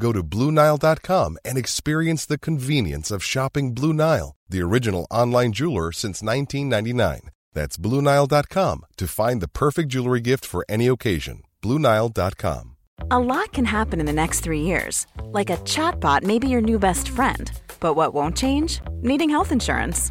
Go to BlueNile.com and experience the convenience of shopping Blue Nile, the original online jeweler since 1999. That's BlueNile.com to find the perfect jewelry gift for any occasion. BlueNile.com. A lot can happen in the next three years. Like a chatbot may be your new best friend. But what won't change? Needing health insurance.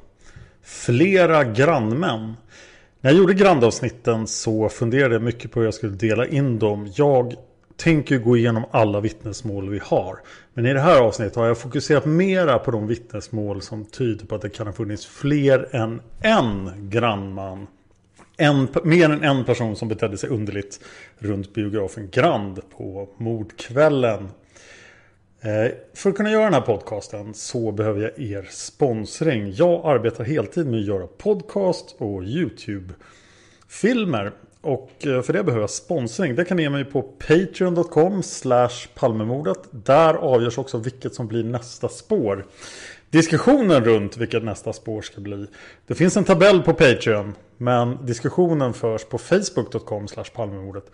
Flera grannmän. När jag gjorde grandavsnitten så funderade jag mycket på hur jag skulle dela in dem. Jag tänker gå igenom alla vittnesmål vi har. Men i det här avsnittet har jag fokuserat mera på de vittnesmål som tyder på att det kan ha funnits fler än en grannman. En, mer än en person som betedde sig underligt runt biografen Grand på mordkvällen Eh, för att kunna göra den här podcasten så behöver jag er sponsring. Jag arbetar heltid med att göra podcast och YouTube-filmer. Och eh, för det behöver jag sponsring. Det kan ni ge mig på patreon.com slash palmemordet. Där avgörs också vilket som blir nästa spår. Diskussionen runt vilket nästa spår ska bli. Det finns en tabell på Patreon. Men diskussionen förs på facebook.com slash palmemordet.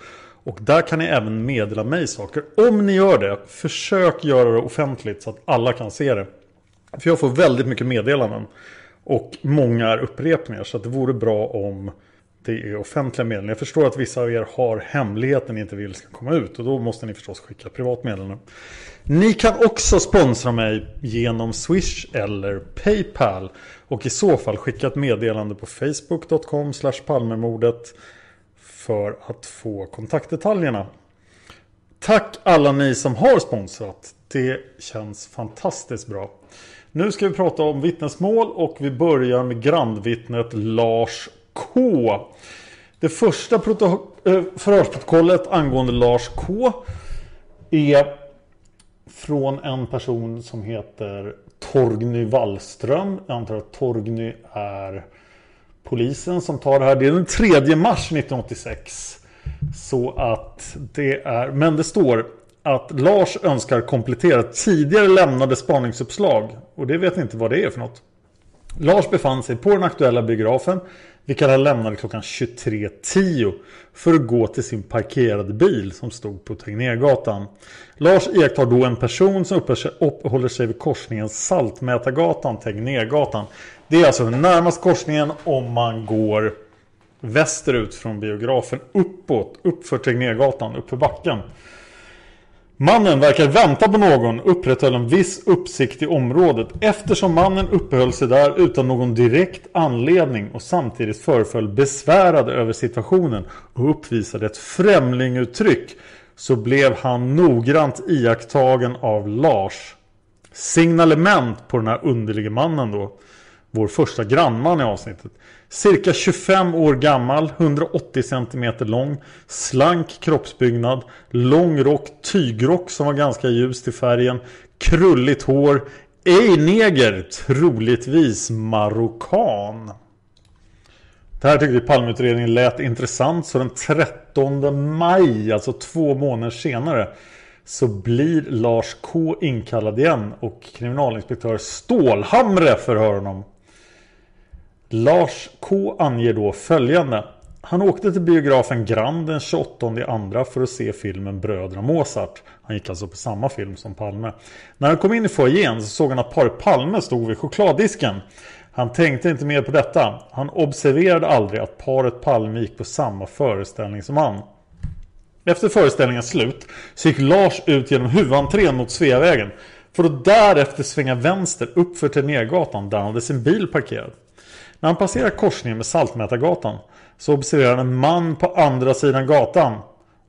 Och där kan ni även meddela mig saker. Om ni gör det, försök göra det offentligt så att alla kan se det. För jag får väldigt mycket meddelanden. Och många är upprepningar. Så det vore bra om det är offentliga meddelanden. Jag förstår att vissa av er har hemligheten ni inte vill ska komma ut. Och då måste ni förstås skicka privat meddelande. Ni kan också sponsra mig genom Swish eller Paypal. Och i så fall skicka ett meddelande på facebook.com palmemordet för att få kontaktdetaljerna. Tack alla ni som har sponsrat. Det känns fantastiskt bra. Nu ska vi prata om vittnesmål och vi börjar med grandvittnet Lars K. Det första eh, förhörsprotokollet angående Lars K är från en person som heter Torgny Wallström. Jag antar att Torgny är polisen som tar det här. Det är den 3 mars 1986. Så att det är, men det står att Lars önskar komplettera tidigare lämnade spaningsuppslag. Och det vet ni inte vad det är för något. Lars befann sig på den aktuella biografen vilket han lämnade klockan 23.10 för att gå till sin parkerade bil som stod på Tegnérgatan. Lars iakttar då en person som uppehåller sig vid korsningen Saltmätargatan Tegnérgatan. Det är alltså närmast korsningen om man går västerut från biografen uppåt, uppför Tegnérgatan, uppför backen. Mannen verkar vänta på någon upprätthöll en viss uppsikt i området eftersom mannen uppehöll sig där utan någon direkt anledning och samtidigt föreföll besvärad över situationen och uppvisade ett främlinguttryck så blev han noggrant iakttagen av Lars. Signalement på den här underlige mannen då. Vår första grannman i avsnittet. Cirka 25 år gammal, 180 cm lång, slank kroppsbyggnad, lång rock, tygrock som var ganska ljus till färgen, krulligt hår, ej neger, troligtvis marockan. Det här tyckte vi Palmeutredningen lät intressant så den 13 maj, alltså två månader senare, så blir Lars K inkallad igen och kriminalinspektör Stålhamre förhör honom. Lars K anger då följande. Han åkte till biografen Grand den 28 andra för att se filmen Bröderna Mozart. Han gick alltså på samma film som Palme. När han kom in i foajén så såg han att paret Palme stod vid chokladdisken. Han tänkte inte mer på detta. Han observerade aldrig att paret Palme gick på samma föreställning som han. Efter föreställningens slut så gick Lars ut genom huvudentrén mot Sveavägen. För att därefter svänga vänster upp för Tegnérgatan där han hade sin bil parkerad. När han passerar korsningen med Saltmätargatan så observerar han en man på andra sidan gatan.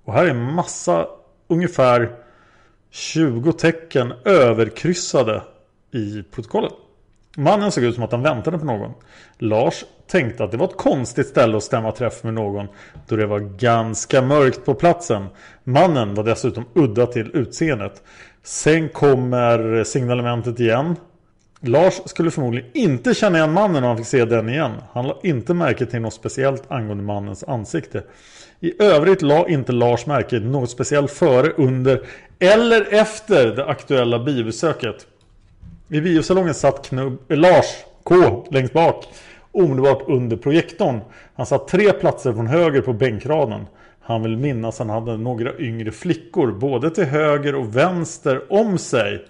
Och här är en massa ungefär 20 tecken överkryssade i protokollet. Mannen såg ut som att han väntade på någon. Lars tänkte att det var ett konstigt ställe att stämma träff med någon då det var ganska mörkt på platsen. Mannen var dessutom udda till utseendet. Sen kommer signalementet igen. Lars skulle förmodligen inte känna igen mannen om han fick se den igen. Han la inte märke till något speciellt angående mannens ansikte. I övrigt la inte Lars märke till något speciellt före, under eller efter det aktuella biobesöket. I biosalongen satt knubb, eh, Lars K längst bak. Omedelbart under projektorn. Han satt tre platser från höger på bänkraden. Han vill minnas han hade några yngre flickor både till höger och vänster om sig.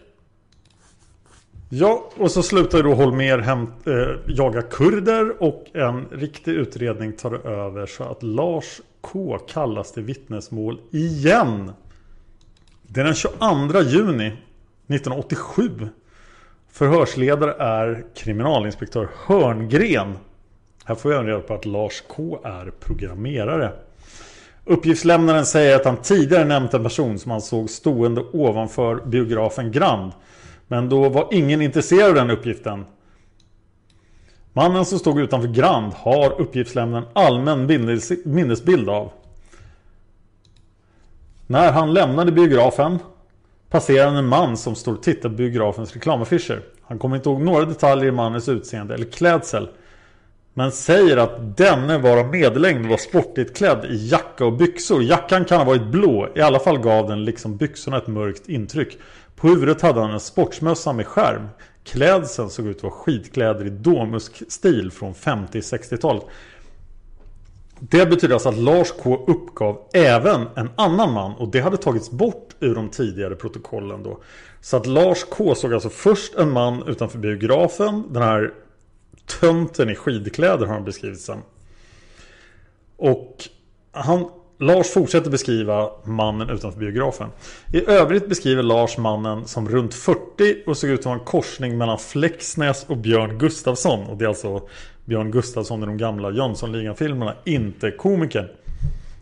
Ja, och så slutar då Holmer hem, eh, jaga kurder och en riktig utredning tar över så att Lars K kallas till vittnesmål igen. Det är den 22 juni 1987. Förhörsledare är kriminalinspektör Hörngren. Här får jag reda på att Lars K är programmerare. Uppgiftslämnaren säger att han tidigare nämnt en person som han såg stående ovanför biografen Grand. Men då var ingen intresserad av den uppgiften. Mannen som stod utanför Grand har uppgiftslämnaren allmän minnesbild av. När han lämnade biografen passerade en man som stod och tittade på biografens reklamaffischer. Han kommer inte ihåg några detaljer i mannens utseende eller klädsel. Men säger att denne var av medellängd och var sportigt klädd i jacka och byxor. Jackan kan ha varit blå. I alla fall gav den liksom byxorna ett mörkt intryck. På huvudet hade han en sportsmössa med skärm. Klädseln såg ut att vara skitkläder i domusk-stil från 50-60-talet. Det betyder alltså att Lars K uppgav även en annan man och det hade tagits bort ur de tidigare protokollen då. Så att Lars K såg alltså först en man utanför biografen. Den här tönten i skidkläder har han beskrivit sen. Och han Lars fortsätter beskriva mannen utanför biografen. I övrigt beskriver Lars mannen som runt 40 och såg ut som en korsning mellan Flexnäs och Björn Gustafsson. Och det är alltså Björn Gustafsson i de gamla Jönssonligan-filmerna, inte komikern.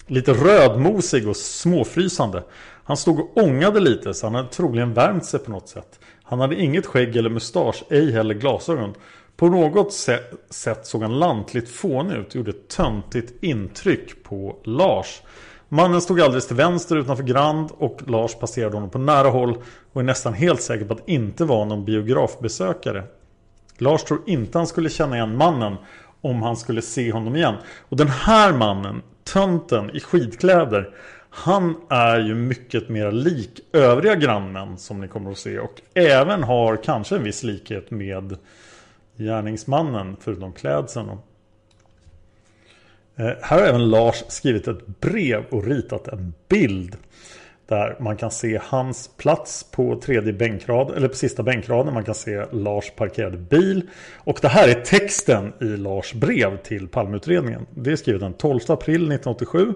Lite rödmosig och småfrysande. Han stod och ångade lite så han hade troligen värmt sig på något sätt. Han hade inget skägg eller mustasch, ej heller glasögon. På något sätt såg han lantligt fånig ut och gjorde ett töntigt intryck på Lars. Mannen stod alldeles till vänster utanför Grand och Lars passerade honom på nära håll och är nästan helt säker på att inte vara någon biografbesökare. Lars tror inte han skulle känna igen mannen om han skulle se honom igen. Och den här mannen, tönten i skidkläder, han är ju mycket mer lik övriga grannmän som ni kommer att se och även har kanske en viss likhet med gärningsmannen förutom klädseln. Eh, här har även Lars skrivit ett brev och ritat en bild. Där man kan se hans plats på tredje bänkrad, eller på sista bänkraden. Man kan se Lars parkerade bil. Och det här är texten i Lars brev till Palmeutredningen. Det är skrivet den 12 april 1987.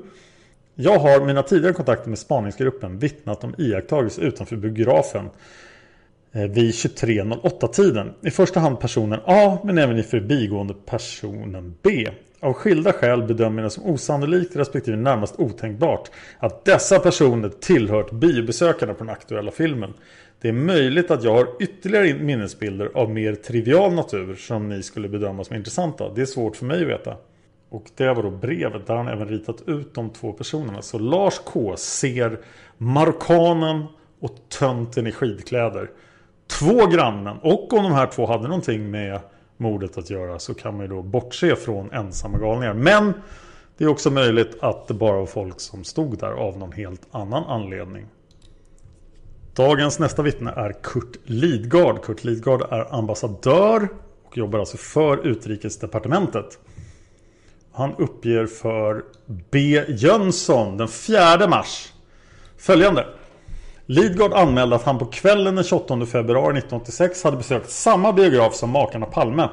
Jag har mina tidigare kontakter med spaningsgruppen vittnat om iakttagelser utanför biografen Eh, vid 23.08-tiden. I första hand personen A men även i förbigående personen B. Av skilda skäl bedömer jag det som osannolikt respektive närmast otänkbart att dessa personer tillhört biobesökarna på den aktuella filmen. Det är möjligt att jag har ytterligare minnesbilder av mer trivial natur som ni skulle bedöma som intressanta. Det är svårt för mig att veta. Och det var då brevet där han även ritat ut de två personerna. Så Lars K ser markanen och tönten i skidkläder två grannen och om de här två hade någonting med mordet att göra så kan man ju då bortse från ensamma galningar. Men det är också möjligt att det bara var folk som stod där av någon helt annan anledning. Dagens nästa vittne är Kurt Lidgard. Kurt Lidgard är ambassadör och jobbar alltså för Utrikesdepartementet. Han uppger för B. Jönsson den 4 mars följande. Lidgard anmälde att han på kvällen den 28 februari 1986 hade besökt samma biograf som makarna Palme.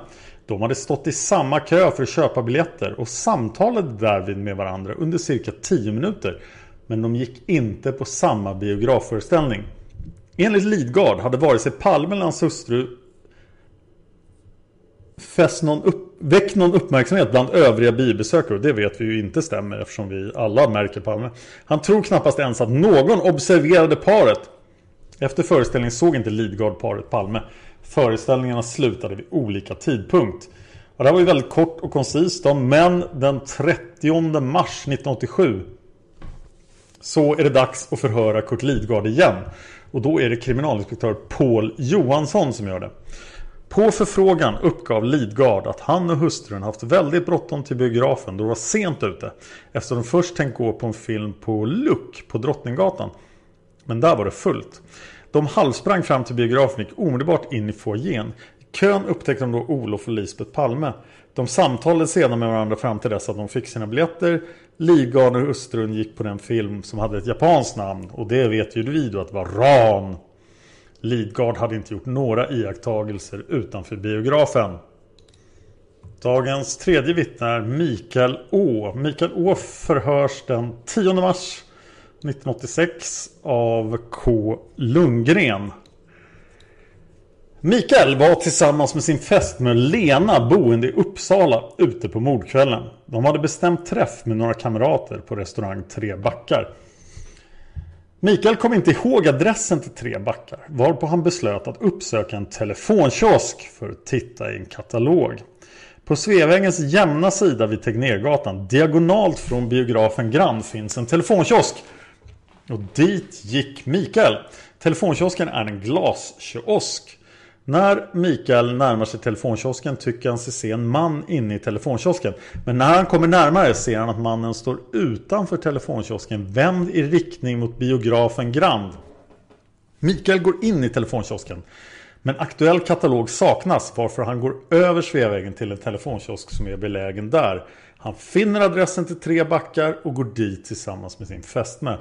De hade stått i samma kö för att köpa biljetter och samtalade därvid med varandra under cirka 10 minuter. Men de gick inte på samma biografföreställning. Enligt Lidgard hade vare sig Palme eller hans hustru fäst någon upp, väckt någon uppmärksamhet bland övriga biobesökare. Det vet vi ju inte stämmer eftersom vi alla märker Palme. Han tror knappast ens att någon observerade paret. Efter föreställningen såg inte Lidgard paret Palme. Föreställningarna slutade vid olika tidpunkt. Och det här var ju väldigt kort och koncist då, men den 30 mars 1987 så är det dags att förhöra Kurt Lidgard igen. Och då är det kriminalinspektör Paul Johansson som gör det. På förfrågan uppgav Lidgard att han och hustrun haft väldigt bråttom till biografen då det var sent ute. Eftersom de först tänkt gå på en film på Luck på Drottninggatan. Men där var det fullt. De halvsprang fram till biografen och gick omedelbart in i foajén. I kön upptäckte de då Olof och Lisbeth Palme. De samtalade sedan med varandra fram till dess att de fick sina biljetter. Lidgard och hustrun gick på den film som hade ett japanskt namn. Och det vet ju vi då att det var Ran. Lidgard hade inte gjort några iakttagelser utanför biografen. Dagens tredje vittne är Mikael Å. Mikael Å förhörs den 10 mars 1986 av K. Lundgren. Mikael var tillsammans med sin fästmö Lena boende i Uppsala ute på mordkvällen. De hade bestämt träff med några kamrater på restaurang Tre Backar. Mikael kom inte ihåg adressen till Tre Backar varpå han beslöt att uppsöka en telefonkiosk för att titta i en katalog. På Sveavägens jämna sida vid Tegnérgatan, diagonalt från biografen Grand, finns en telefonkiosk. Och dit gick Mikael. Telefonkiosken är en glaskiosk. När Mikael närmar sig telefonkiosken tycker han sig se en man inne i telefonkiosken. Men när han kommer närmare ser han att mannen står utanför telefonkiosken vänd i riktning mot biografen Grand. Mikael går in i telefonkiosken. Men aktuell katalog saknas varför han går över Sveavägen till en telefonkiosk som är belägen där. Han finner adressen till Tre Backar och går dit tillsammans med sin fästmö.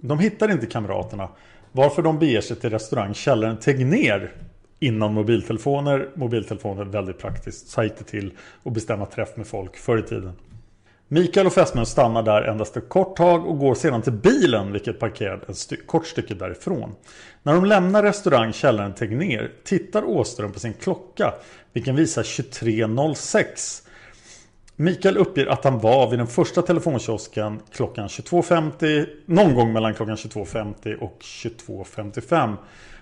De hittar inte kamraterna varför de beger sig till restaurang Källaren Tegner innan mobiltelefoner. Mobiltelefoner är väldigt praktiskt sajter till att bestämma träff med folk förr i tiden. Mikael och fästmön stannar där endast ett kort tag och går sedan till bilen vilket parkerad ett st kort stycke därifrån. När de lämnar restaurang Källaren Tegner tittar Åström på sin klocka vilken visar 23.06. Mikael uppger att han var vid den första telefonkiosken klockan 22.50 någon gång mellan klockan 22.50 och 22.55.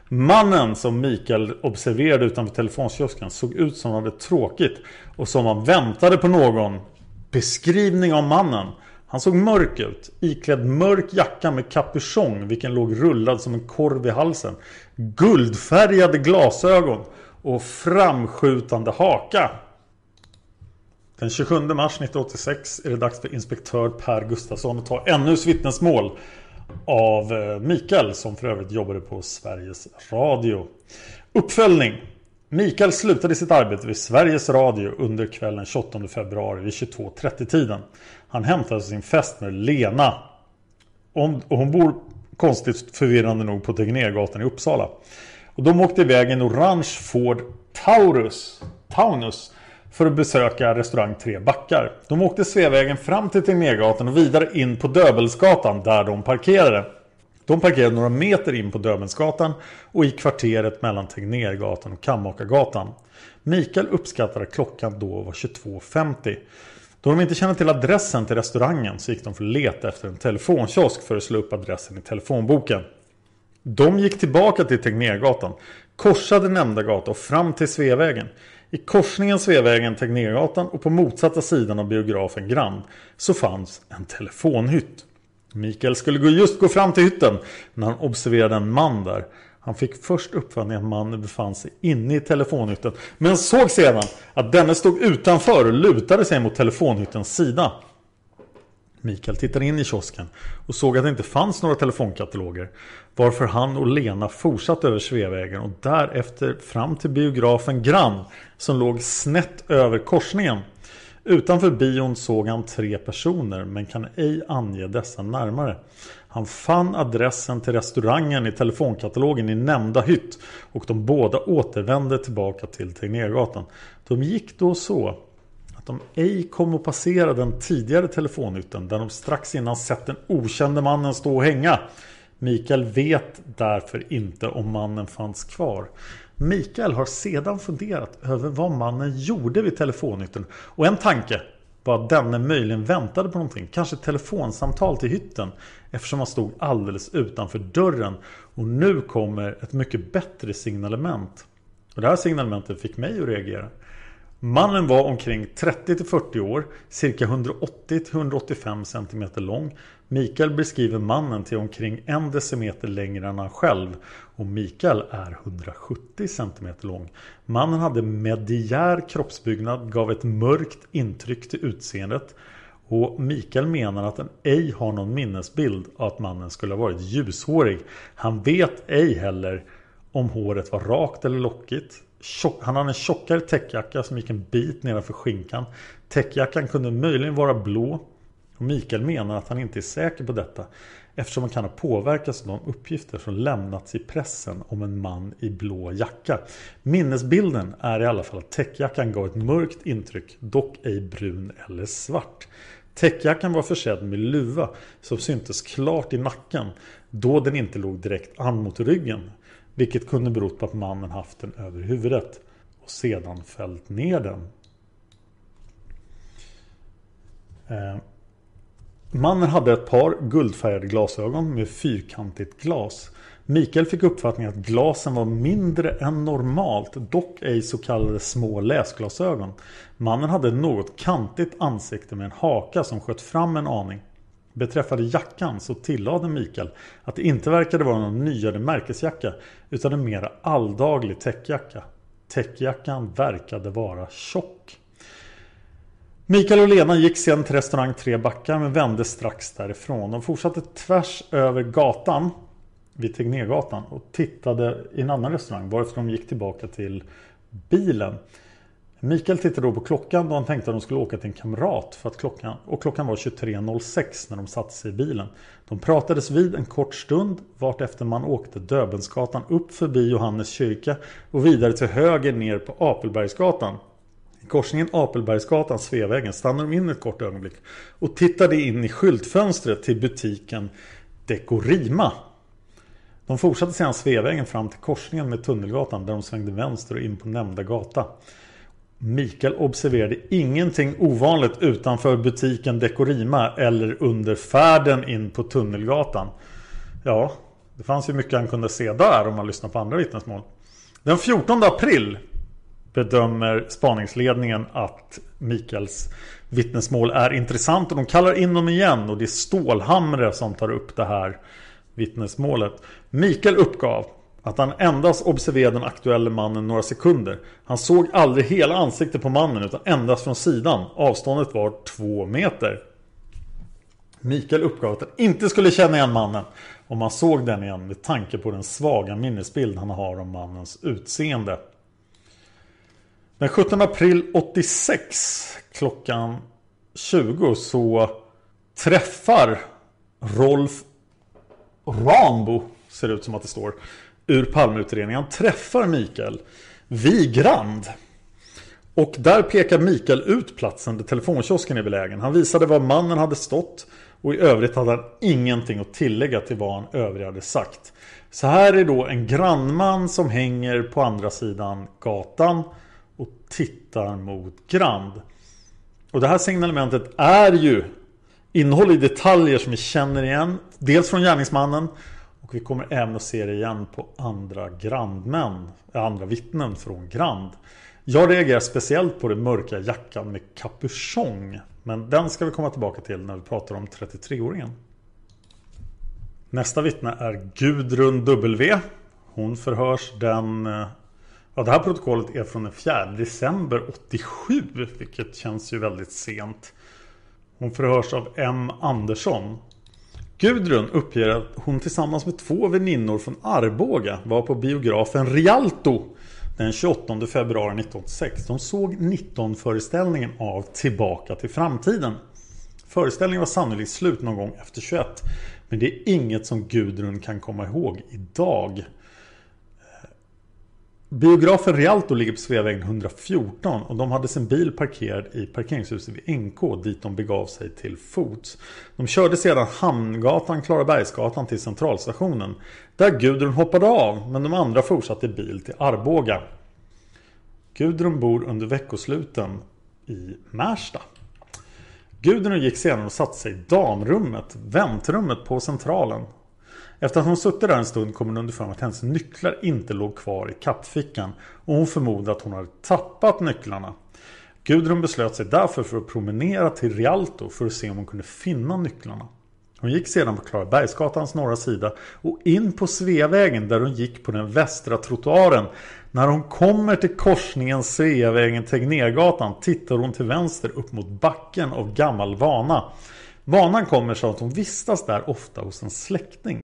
Mannen som Mikael observerade utanför telefonkiosken såg ut som han hade tråkigt och som han väntade på någon. Beskrivning av mannen. Han såg mörk ut, iklädd mörk jacka med kapuschong vilken låg rullad som en korv i halsen. Guldfärgade glasögon och framskjutande haka. Den 27 mars 1986 är det dags för inspektör Per Gustafsson att ta ännu vittnesmål av eh, Mikael som för övrigt jobbade på Sveriges Radio. Uppföljning. Mikael slutade sitt arbete vid Sveriges Radio under kvällen 28 februari vid 22.30 tiden. Han hämtade sin fästmö Lena. Och hon bor konstigt förvirrande nog på Tegnérgatan i Uppsala. Och de åkte iväg en orange Ford Taurus. Taunus för att besöka restaurang Tre Backar. De åkte Sveavägen fram till Tegnérgatan och vidare in på Döbelsgatan där de parkerade. De parkerade några meter in på Döbelsgatan och i kvarteret mellan Tegnérgatan och Kammakargatan. Mikael uppskattar att klockan då var 22.50. Då de inte kände till adressen till restaurangen så gick de för att leta efter en telefonkiosk för att slå upp adressen i telefonboken. De gick tillbaka till Tegnérgatan, korsade nämnda gata och fram till Sveavägen. I korsningen Sveavägen Tegnérgatan och på motsatta sidan av biografen Grand så fanns en telefonhytt. Mikael skulle just gå fram till hytten när han observerade en man där. Han fick först uppfattningen att mannen befann sig inne i telefonhytten men såg sedan att denne stod utanför och lutade sig mot telefonhyttens sida. Mikael tittade in i kiosken och såg att det inte fanns några telefonkataloger. Varför han och Lena fortsatte över Sveavägen och därefter fram till biografen Grann som låg snett över korsningen. Utanför bion såg han tre personer men kan ej ange dessa närmare. Han fann adressen till restaurangen i telefonkatalogen i nämnda hytt och de båda återvände tillbaka till Tegnérgatan. De gick då så att de ej kom att passera den tidigare telefonhytten där de strax innan sett den okände mannen stå och hänga. Mikael vet därför inte om mannen fanns kvar. Mikael har sedan funderat över vad mannen gjorde vid telefonhytten och en tanke var att denne möjligen väntade på någonting. Kanske ett telefonsamtal till hytten eftersom han stod alldeles utanför dörren. Och nu kommer ett mycket bättre signalement. Och det här signalementet fick mig att reagera. Mannen var omkring 30-40 år, cirka 180-185 cm lång. Mikael beskriver mannen till omkring en decimeter längre än han själv och Mikael är 170 cm lång. Mannen hade mediär kroppsbyggnad, gav ett mörkt intryck till utseendet och Mikael menar att han ej har någon minnesbild av att mannen skulle ha varit ljushårig. Han vet ej heller om håret var rakt eller lockigt. Han hade en tjockare täckjacka som gick en bit nedanför skinkan. Täckjackan kunde möjligen vara blå. Och Mikael menar att han inte är säker på detta. Eftersom han kan ha påverkats av de uppgifter som lämnats i pressen om en man i blå jacka. Minnesbilden är i alla fall att täckjackan gav ett mörkt intryck, dock ej brun eller svart. Täckjackan var försedd med luva som syntes klart i nacken då den inte låg direkt an mot ryggen. Vilket kunde berott på att mannen haft den över huvudet och sedan fällt ner den. Eh, mannen hade ett par guldfärgade glasögon med fyrkantigt glas. Mikael fick uppfattningen att glasen var mindre än normalt, dock ej så kallade små läsglasögon. Mannen hade ett något kantigt ansikte med en haka som sköt fram en aning. Beträffande jackan så tillade Mikael att det inte verkade vara någon nyare märkesjacka utan en mera alldaglig täckjacka. Täckjackan verkade vara tjock. Mikael och Lena gick sedan till restaurang Tre Backar men vände strax därifrån. De fortsatte tvärs över gatan vid Tegnérgatan och tittade i en annan restaurang varefter de gick tillbaka till bilen. Mikael tittade då på klockan då han tänkte att de skulle åka till en kamrat för att klockan, och klockan var 23.06 när de satte sig i bilen. De pratades vid en kort stund vart man åkte Döbensgatan upp förbi Johannes kyrka och vidare till höger ner på Apelbergsgatan. I korsningen Apelbergsgatan Sveavägen stannade de in ett kort ögonblick och tittade in i skyltfönstret till butiken Dekorima. De fortsatte sedan Sveavägen fram till korsningen med Tunnelgatan där de svängde vänster och in på nämnda gata. Mikael observerade ingenting ovanligt utanför butiken Dekorima eller under färden in på Tunnelgatan. Ja, det fanns ju mycket han kunde se där om man lyssnar på andra vittnesmål. Den 14 april bedömer spaningsledningen att Mikaels vittnesmål är intressant och de kallar in dem igen och det är Stålhamre som tar upp det här vittnesmålet. Mikael uppgav att han endast observerade den aktuella mannen några sekunder. Han såg aldrig hela ansiktet på mannen utan endast från sidan. Avståndet var två meter. Mikael uppgav att han inte skulle känna igen mannen om han såg den igen med tanke på den svaga minnesbild han har om mannens utseende. Den 17 april 86 klockan 20 så träffar Rolf Rambo ser det ut som att det står ur Palmeutredningen. Han träffar Mikael vid Grand. Och där pekar Mikael ut platsen där telefonkiosken är belägen. Han visade var mannen hade stått och i övrigt hade han ingenting att tillägga till vad han övriga hade sagt. Så här är då en grannman som hänger på andra sidan gatan och tittar mot Grand. Och det här signalementet är ju innehåll i detaljer som vi känner igen. Dels från gärningsmannen och vi kommer även att se det igen på andra grandmän, eh, andra vittnen från Grand. Jag reagerar speciellt på den mörka jackan med kapuschong. Men den ska vi komma tillbaka till när vi pratar om 33-åringen. Nästa vittne är Gudrun W. Hon förhörs den... Eh, ja, det här protokollet är från den 4 december 87, vilket känns ju väldigt sent. Hon förhörs av M. Andersson. Gudrun uppger att hon tillsammans med två väninnor från Arboga var på biografen Rialto den 28 februari 1986. De såg 19-föreställningen av Tillbaka till framtiden. Föreställningen var sannolikt slut någon gång efter 21. Men det är inget som Gudrun kan komma ihåg idag. Biografen Rialto ligger på Sveavägen 114 och de hade sin bil parkerad i parkeringshuset vid NK dit de begav sig till fots. De körde sedan Hamngatan, Klarabergsgatan till centralstationen. Där Gudrun hoppade av men de andra fortsatte bil till Arboga. Gudrun bor under veckosluten i Märsta. Gudrun gick sedan och satte sig i damrummet, väntrummet på centralen. Efter att hon suttit där en stund kom hon underfund med att hennes nycklar inte låg kvar i kappfickan och hon förmodade att hon hade tappat nycklarna. Gudrun beslöt sig därför för att promenera till Rialto för att se om hon kunde finna nycklarna. Hon gick sedan på Klarabergsgatans norra sida och in på Sveavägen där hon gick på den västra trottoaren. När hon kommer till korsningen Sveavägen-Tegnérgatan tittar hon till vänster upp mot backen av gammal vana. Vanan kommer så att hon vistas där ofta hos en släkting.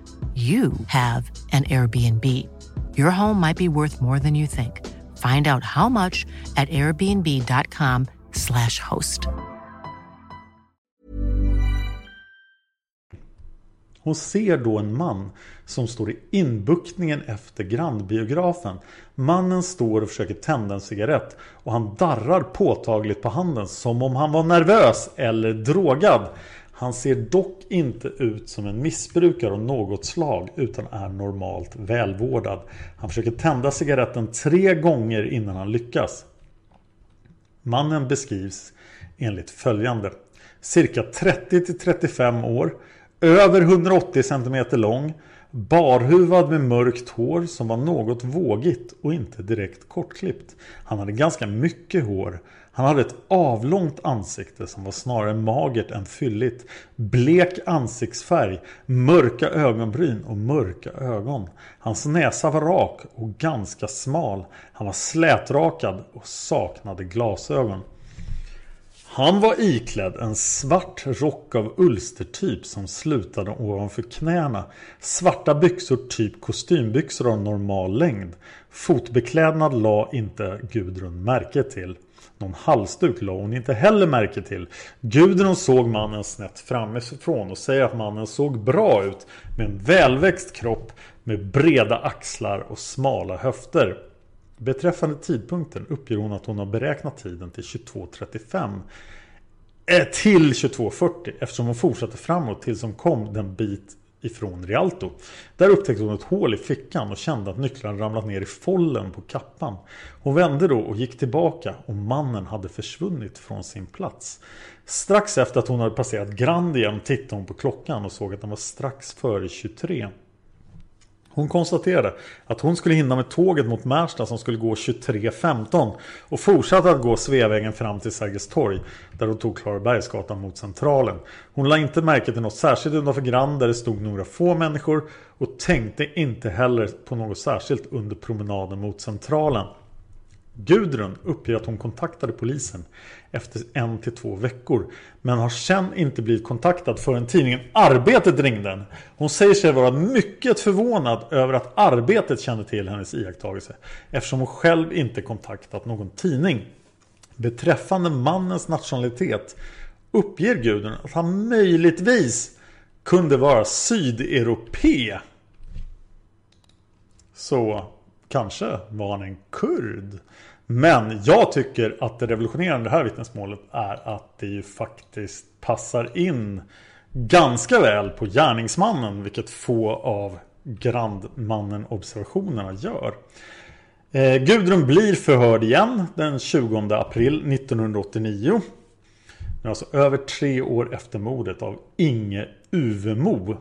you have an Airbnb. Your home might be worth more than you think. Find out how much at airbnb.com/slash host. Hon ser då en man som står i inbuktningen efter grannbiografen. Mannen står och försöker tända en cigarett och han darrar påtagligt på handen som om han var nervös eller drogad. Han ser dock inte ut som en missbrukare av något slag utan är normalt välvårdad. Han försöker tända cigaretten tre gånger innan han lyckas. Mannen beskrivs enligt följande. Cirka 30 till 35 år. Över 180 cm lång. Barhuvad med mörkt hår som var något vågigt och inte direkt kortklippt. Han hade ganska mycket hår. Han hade ett avlångt ansikte som var snarare magert än fylligt. Blek ansiktsfärg, mörka ögonbryn och mörka ögon. Hans näsa var rak och ganska smal. Han var slätrakad och saknade glasögon. Han var iklädd en svart rock av ulstertyp som slutade ovanför knäna. Svarta byxor typ kostymbyxor av normal längd. Fotbeklädnad la inte Gudrun märke till. Någon halsduk la hon inte heller märke till. Gudrun såg mannen snett framifrån och säger att mannen såg bra ut med en välväxt kropp med breda axlar och smala höfter. Beträffande tidpunkten uppger hon att hon har beräknat tiden till 22.35 eh, till 22.40 eftersom hon fortsatte framåt tills hon kom den bit ifrån Rialto. Där upptäckte hon ett hål i fickan och kände att nycklarna ramlat ner i follen på kappan. Hon vände då och gick tillbaka och mannen hade försvunnit från sin plats. Strax efter att hon hade passerat Grand igen tittade hon på klockan och såg att den var strax före 23. Hon konstaterade att hon skulle hinna med tåget mot Märsta som skulle gå 23.15 och fortsatte att gå Sveavägen fram till Sergels torg där hon tog Klarabergsgatan mot Centralen. Hon la inte märke till något särskilt utanför Grand där det stod några få människor och tänkte inte heller på något särskilt under promenaden mot Centralen. Gudrun uppger att hon kontaktade polisen efter en till två veckor. Men har sen inte blivit kontaktad förrän tidningen Arbetet ringde. Hon säger sig vara mycket förvånad över att Arbetet kände till hennes iakttagelse. Eftersom hon själv inte kontaktat någon tidning. Beträffande mannens nationalitet uppger Gudrun att han möjligtvis kunde vara sydeuropé. Så kanske var han en kurd. Men jag tycker att det revolutionerande det här vittnesmålet är att det ju faktiskt passar in ganska väl på gärningsmannen, vilket få av Grandmannen observationerna gör. Eh, Gudrun blir förhörd igen den 20 april 1989. alltså över tre år efter mordet av Inge Uvemo.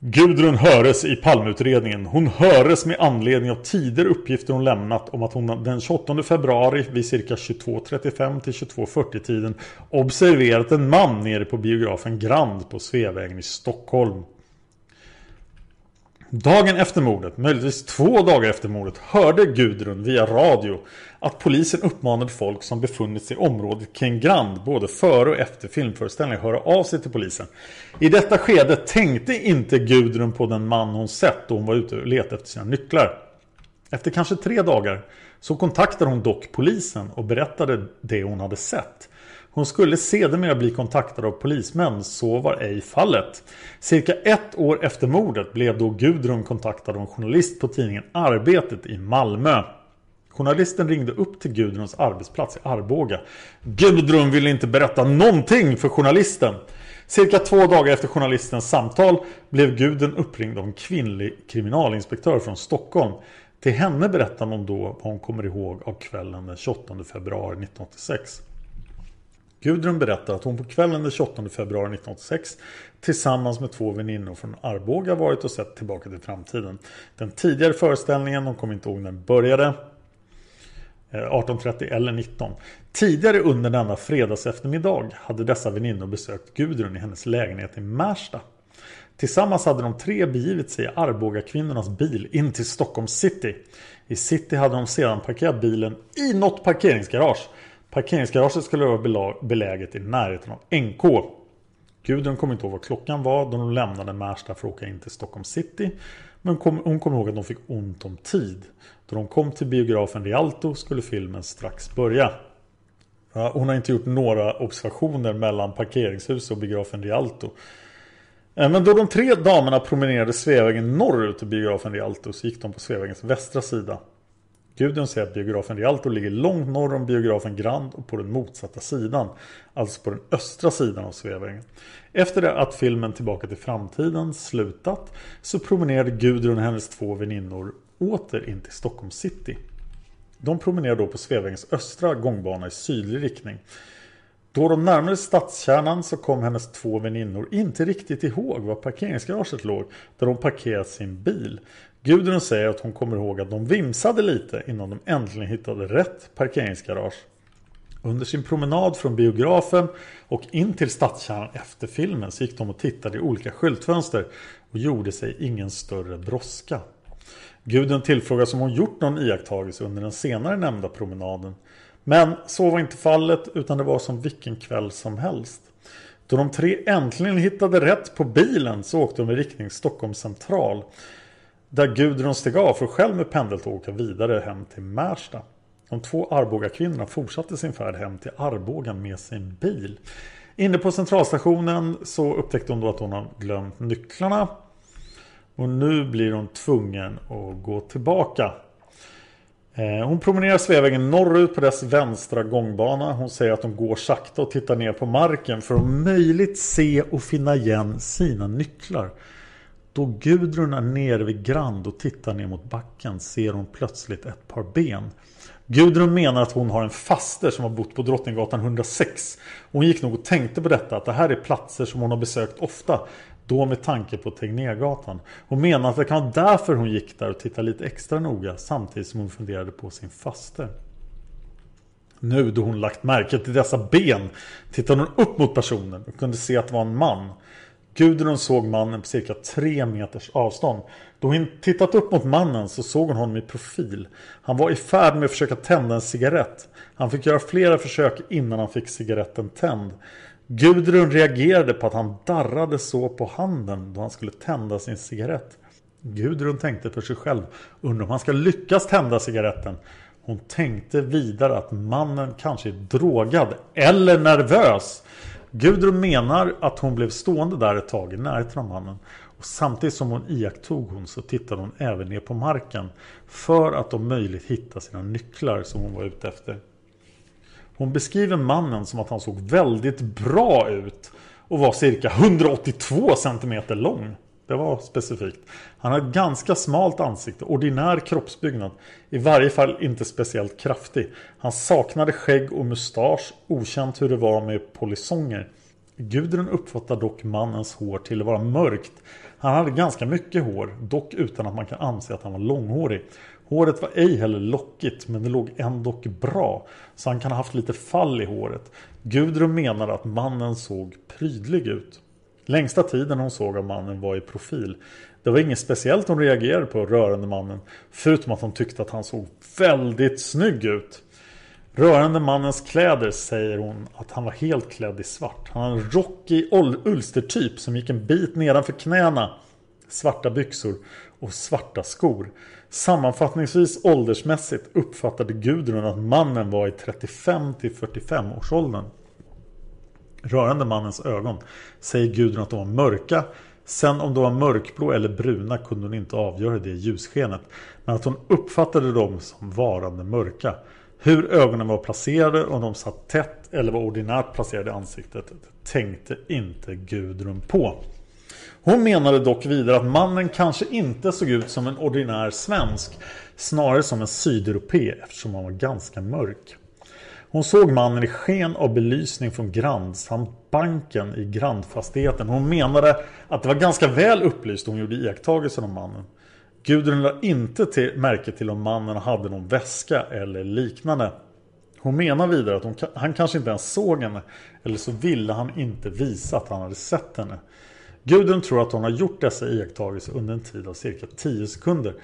Gudrun höres i Palmeutredningen. Hon höres med anledning av tidigare uppgifter hon lämnat om att hon den 28 februari vid cirka 22.35 till 22.40 tiden observerat en man nere på biografen Grand på Sveavägen i Stockholm. Dagen efter mordet, möjligtvis två dagar efter mordet, hörde Gudrun via radio att polisen uppmanade folk som befunnit sig i området kring Grand både före och efter filmföreställningen höra av sig till polisen. I detta skede tänkte inte Gudrun på den man hon sett då hon var ute och letade efter sina nycklar. Efter kanske tre dagar så kontaktade hon dock polisen och berättade det hon hade sett. Hon skulle sedermera bli kontaktad av polismän, så var ej fallet. Cirka ett år efter mordet blev då Gudrun kontaktad av en journalist på tidningen Arbetet i Malmö. Journalisten ringde upp till Gudruns arbetsplats i Arboga. Gudrun ville inte berätta någonting för journalisten. Cirka två dagar efter journalistens samtal blev Gudrun uppringd av en kvinnlig kriminalinspektör från Stockholm. Till henne berättade hon då vad hon kommer ihåg av kvällen den 28 februari 1986. Gudrun berättar att hon på kvällen den 28 februari 1986 tillsammans med två väninnor från Arboga varit och sett Tillbaka till framtiden. Den tidigare föreställningen, de kommer inte ihåg när den började, eh, 18.30 eller 19. Tidigare under denna fredags eftermiddag hade dessa väninnor besökt Gudrun i hennes lägenhet i Märsta. Tillsammans hade de tre begivit sig i Arboga kvinnornas bil in till Stockholm city. I city hade de sedan parkerat bilen i något parkeringsgarage Parkeringsgaraget skulle vara beläget i närheten av NK. Gudrun kommer inte ihåg vad klockan var då de lämnade Märsta för att åka in till Stockholm city. Men hon kommer ihåg att de fick ont om tid. Då de kom till biografen Rialto skulle filmen strax börja. Hon har inte gjort några observationer mellan parkeringshuset och biografen Rialto. Eh, men då de tre damerna promenerade Sveavägen norrut till biografen Rialto så gick de på Sveavägens västra sida. Gudrun säger att biografen Rialto ligger långt norr om biografen Grand och på den motsatta sidan. Alltså på den östra sidan av Sveavägen. Efter det att filmen Tillbaka till framtiden slutat så promenerade Gudrun och hennes två väninnor åter in till Stockholm city. De promenerade då på Sveavägens östra gångbana i sydlig riktning. Då de närmade stadskärnan så kom hennes två väninnor inte riktigt ihåg var parkeringsgaraget låg där de parkerat sin bil. Gudrun säger att hon kommer ihåg att de vimsade lite innan de äntligen hittade rätt parkeringsgarage. Under sin promenad från biografen och in till stadskärnan efter filmen så gick de och tittade i olika skyltfönster och gjorde sig ingen större brådska. Gudrun tillfrågas om hon gjort någon iakttagelse under den senare nämnda promenaden. Men så var inte fallet utan det var som vilken kväll som helst. Då de tre äntligen hittade rätt på bilen så åkte de i riktning Stockholm central. Där Gudrun steg av för att själv med pendeltåg åka vidare hem till Märsta. De två Arboga kvinnorna fortsatte sin färd hem till Arboga med sin bil. Inne på centralstationen så upptäckte hon då att hon har glömt nycklarna. Och nu blir hon tvungen att gå tillbaka. Eh, hon promenerar Sveavägen norrut på dess vänstra gångbana. Hon säger att hon går sakta och tittar ner på marken för att om möjligt se och finna igen sina nycklar. Då Gudrun är nere vid Grand och tittar ner mot backen ser hon plötsligt ett par ben. Gudrun menar att hon har en faster som har bott på Drottninggatan 106. Hon gick nog och tänkte på detta att det här är platser som hon har besökt ofta. Då med tanke på Tegnérgatan. Hon menar att det kan vara därför hon gick där och tittade lite extra noga samtidigt som hon funderade på sin faster. Nu då hon lagt märke till dessa ben tittade hon upp mot personen och kunde se att det var en man. Gudrun såg mannen på cirka tre meters avstånd. Då hon tittat upp mot mannen så såg hon honom i profil. Han var i färd med att försöka tända en cigarett. Han fick göra flera försök innan han fick cigaretten tänd. Gudrun reagerade på att han darrade så på handen då han skulle tända sin cigarett. Gudrun tänkte för sig själv, undrar om han ska lyckas tända cigaretten. Hon tänkte vidare att mannen kanske är drogad eller nervös. Gudrun menar att hon blev stående där ett tag i närheten av mannen. Och samtidigt som hon iakttog hon så tittade hon även ner på marken. För att om möjligt hitta sina nycklar som hon var ute efter. Hon beskriver mannen som att han såg väldigt bra ut. Och var cirka 182 cm lång. Det var specifikt. Han har ett ganska smalt ansikte, ordinär kroppsbyggnad. I varje fall inte speciellt kraftig. Han saknade skägg och mustasch, okänt hur det var med polisonger. Gudrun uppfattar dock mannens hår till att vara mörkt. Han hade ganska mycket hår, dock utan att man kan anse att han var långhårig. Håret var ej heller lockigt, men det låg ändå bra. Så han kan ha haft lite fall i håret. Gudrun menade att mannen såg prydlig ut. Längsta tiden hon såg av mannen var i profil. Det var inget speciellt hon reagerade på rörande mannen. Förutom att hon tyckte att han såg väldigt snygg ut. Rörande mannens kläder säger hon att han var helt klädd i svart. Han hade en rockig ulstertyp som gick en bit nedanför knäna. Svarta byxor och svarta skor. Sammanfattningsvis åldersmässigt uppfattade Gudrun att mannen var i 35 till 45 års åldern. Rörande mannens ögon säger Gudrun att de var mörka. Sen om de var mörkblå eller bruna kunde hon inte avgöra det i ljusskenet. Men att hon uppfattade dem som varande mörka. Hur ögonen var placerade, om de satt tätt eller var ordinärt placerade i ansiktet tänkte inte Gudrun på. Hon menade dock vidare att mannen kanske inte såg ut som en ordinär svensk. Snarare som en sydeuropé eftersom han var ganska mörk. Hon såg mannen i sken av belysning från Grand samt banken i Grandfastigheten. Hon menade att det var ganska väl upplyst hon gjorde iakttagelsen om mannen. Gudrun lade inte till, märke till om mannen hade någon väska eller liknande. Hon menar vidare att hon, han kanske inte ens såg henne. Eller så ville han inte visa att han hade sett henne. Gudrun tror att hon har gjort dessa iakttagelser under en tid av cirka 10 sekunder.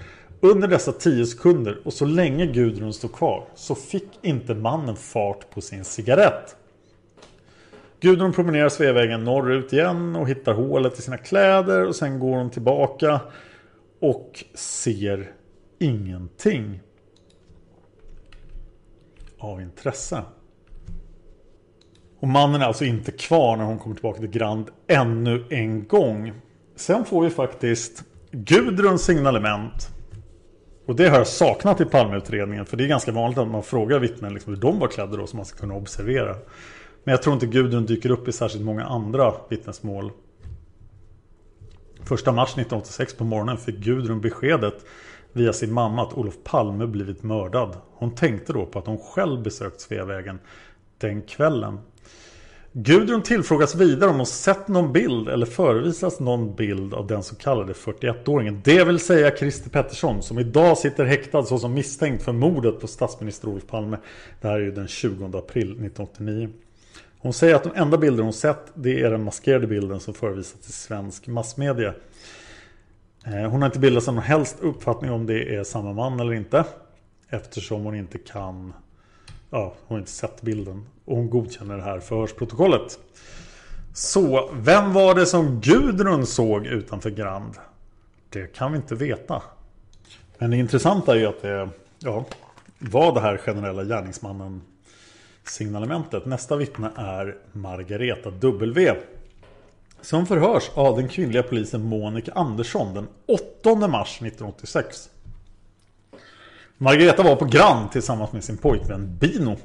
Under dessa tio sekunder och så länge Gudrun stod kvar så fick inte mannen fart på sin cigarett. Gudrun promenerar Sveavägen norrut igen och hittar hålet i sina kläder och sen går hon tillbaka och ser ingenting av intresse. Och mannen är alltså inte kvar när hon kommer tillbaka till Grand ännu en gång. Sen får vi faktiskt Gudruns signalement. Och det har jag saknat i Palmeutredningen. För det är ganska vanligt att man frågar vittnen liksom hur de var klädda då. Så man ska kunna observera. Men jag tror inte Gudrun dyker upp i särskilt många andra vittnesmål. Första mars 1986 på morgonen fick Gudrun beskedet via sin mamma att Olof Palme blivit mördad. Hon tänkte då på att hon själv besökt Sveavägen den kvällen. Gudrun tillfrågas vidare om hon sett någon bild eller förevisas någon bild av den så kallade 41-åringen. Det vill säga Christer Pettersson som idag sitter häktad såsom misstänkt för mordet på statsminister Olof Palme. Det här är ju den 20 april 1989. Hon säger att de enda bilder hon sett det är den maskerade bilden som förevisats i svensk massmedia. Eh, hon har inte bildat sig någon helst uppfattning om det är samma man eller inte. Eftersom hon inte kan Ja, hon har inte sett bilden. Och hon godkänner det här förhörsprotokollet. Så, vem var det som Gudrun såg utanför Grand? Det kan vi inte veta. Men det intressanta är ju att det ja, var det här generella gärningsmannen signalementet. Nästa vittne är Margareta W. Som förhörs av den kvinnliga polisen Monica Andersson den 8 mars 1986. Margareta var på Grand tillsammans med sin pojkvän Bino.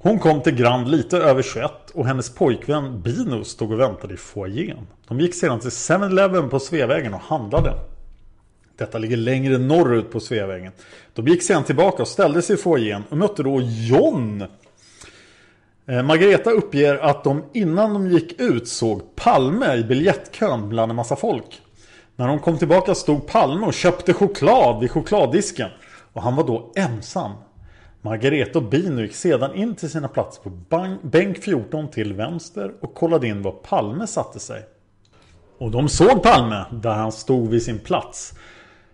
Hon kom till Grand lite över 21 och hennes pojkvän Bino stod och väntade i foajén. De gick sedan till 7-Eleven på Sveavägen och handlade. Detta ligger längre norrut på Sveavägen. De gick sedan tillbaka och ställde sig i foajén och mötte då John eh, Margareta uppger att de innan de gick ut såg Palme i biljettkön bland en massa folk. När de kom tillbaka stod Palme och köpte choklad vid chokladdisken. Och han var då ensam. Margareta och Bino gick sedan in till sina platser på bänk 14 till vänster och kollade in var Palme satte sig. Och de såg Palme där han stod vid sin plats.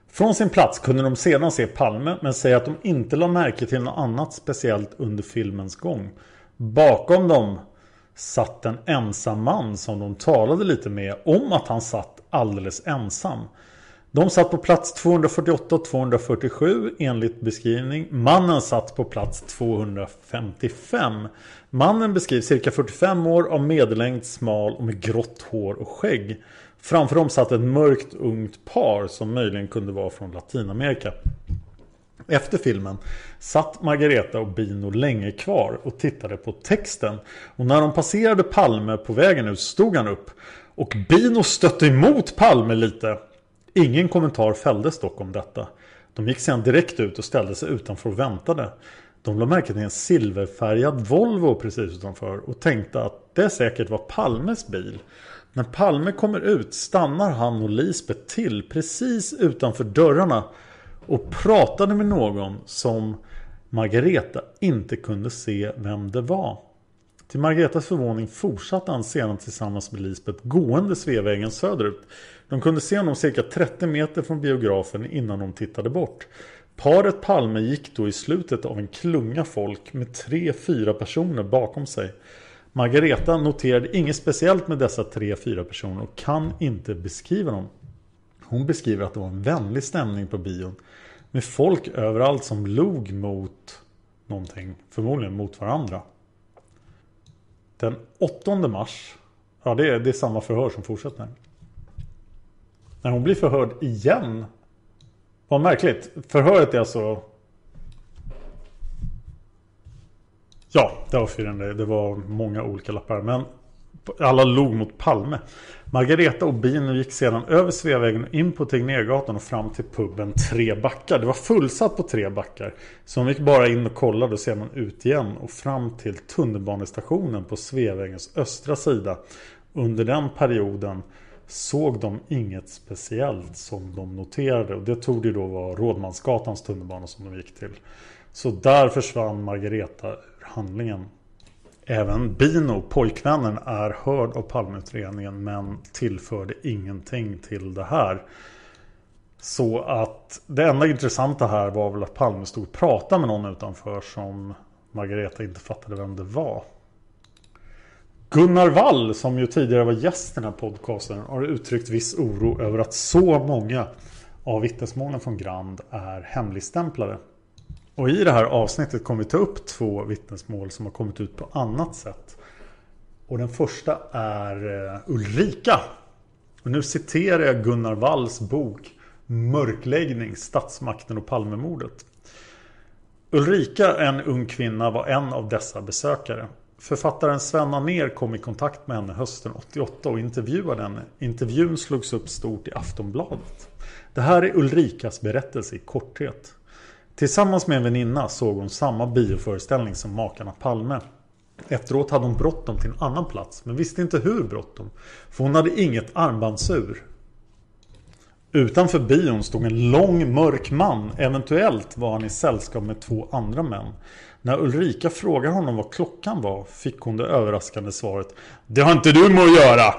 Från sin plats kunde de sedan se Palme men säger att de inte la märke till något annat speciellt under filmens gång. Bakom dem satt en ensam man som de talade lite med om att han satt alldeles ensam. De satt på plats 248 och 247 enligt beskrivning. Mannen satt på plats 255. Mannen beskrivs cirka 45 år av medellängd, smal och med grått hår och skägg. Framför dem satt ett mörkt ungt par som möjligen kunde vara från Latinamerika. Efter filmen satt Margareta och Bino länge kvar och tittade på texten. Och när de passerade Palme på vägen ut stod han upp. Och Bino stötte emot Palme lite. Ingen kommentar fälldes dock om detta. De gick sedan direkt ut och ställde sig utanför och väntade. De lade märke till en silverfärgad Volvo precis utanför och tänkte att det säkert var Palmes bil. När Palme kommer ut stannar han och Lisbeth till precis utanför dörrarna och pratade med någon som Margareta inte kunde se vem det var. Till Margaretas förvåning fortsatte han sedan tillsammans med Lisbeth gående Sveavägen söderut. De kunde se honom cirka 30 meter från biografen innan de tittade bort. Paret Palme gick då i slutet av en klunga folk med tre, fyra personer bakom sig. Margareta noterade inget speciellt med dessa tre, fyra personer och kan inte beskriva dem. Hon beskriver att det var en vänlig stämning på bion. Med folk överallt som log mot någonting. Förmodligen mot varandra. Den 8 mars. Ja det är, det är samma förhör som fortsätter. När hon blir förhörd igen. Vad märkligt. Förhöret är alltså Ja, det var firande. Det var många olika lappar. Men alla log mot Palme. Margareta och Bino gick sedan över Sveavägen in på Tegnérgatan och fram till puben Tre Backar. Det var fullsatt på Tre Backar. Så de gick bara in och kollade och sedan ut igen och fram till tunnelbanestationen på Sveavägens östra sida. Under den perioden såg de inget speciellt som de noterade och det tog det då vara Rådmansgatans tunnelbana som de gick till. Så där försvann Margareta ur handlingen. Även Bino, pojkvännen, är hörd av Palmeutredningen men tillförde ingenting till det här. Så att det enda intressanta här var väl att Palme stod och pratade med någon utanför som Margareta inte fattade vem det var. Gunnar Wall, som ju tidigare var gäst i den här podcasten, har uttryckt viss oro över att så många av vittnesmålen från Grand är hemligstämplade. Och i det här avsnittet kommer vi ta upp två vittnesmål som har kommit ut på annat sätt. Och den första är eh, Ulrika. Och nu citerar jag Gunnar Walls bok Mörkläggning, statsmakten och Palmemordet. Ulrika, en ung kvinna, var en av dessa besökare. Författaren Sven Ner kom i kontakt med henne hösten 88 och intervjuade henne. Intervjun slogs upp stort i Aftonbladet. Det här är Ulrikas berättelse i korthet. Tillsammans med en väninna såg hon samma bioföreställning som makarna Palme. Efteråt hade hon bråttom till en annan plats men visste inte hur bråttom. För hon hade inget armbandsur. Utanför bion stod en lång mörk man. Eventuellt var han i sällskap med två andra män. När Ulrika frågade honom vad klockan var fick hon det överraskande svaret Det har inte du med att göra!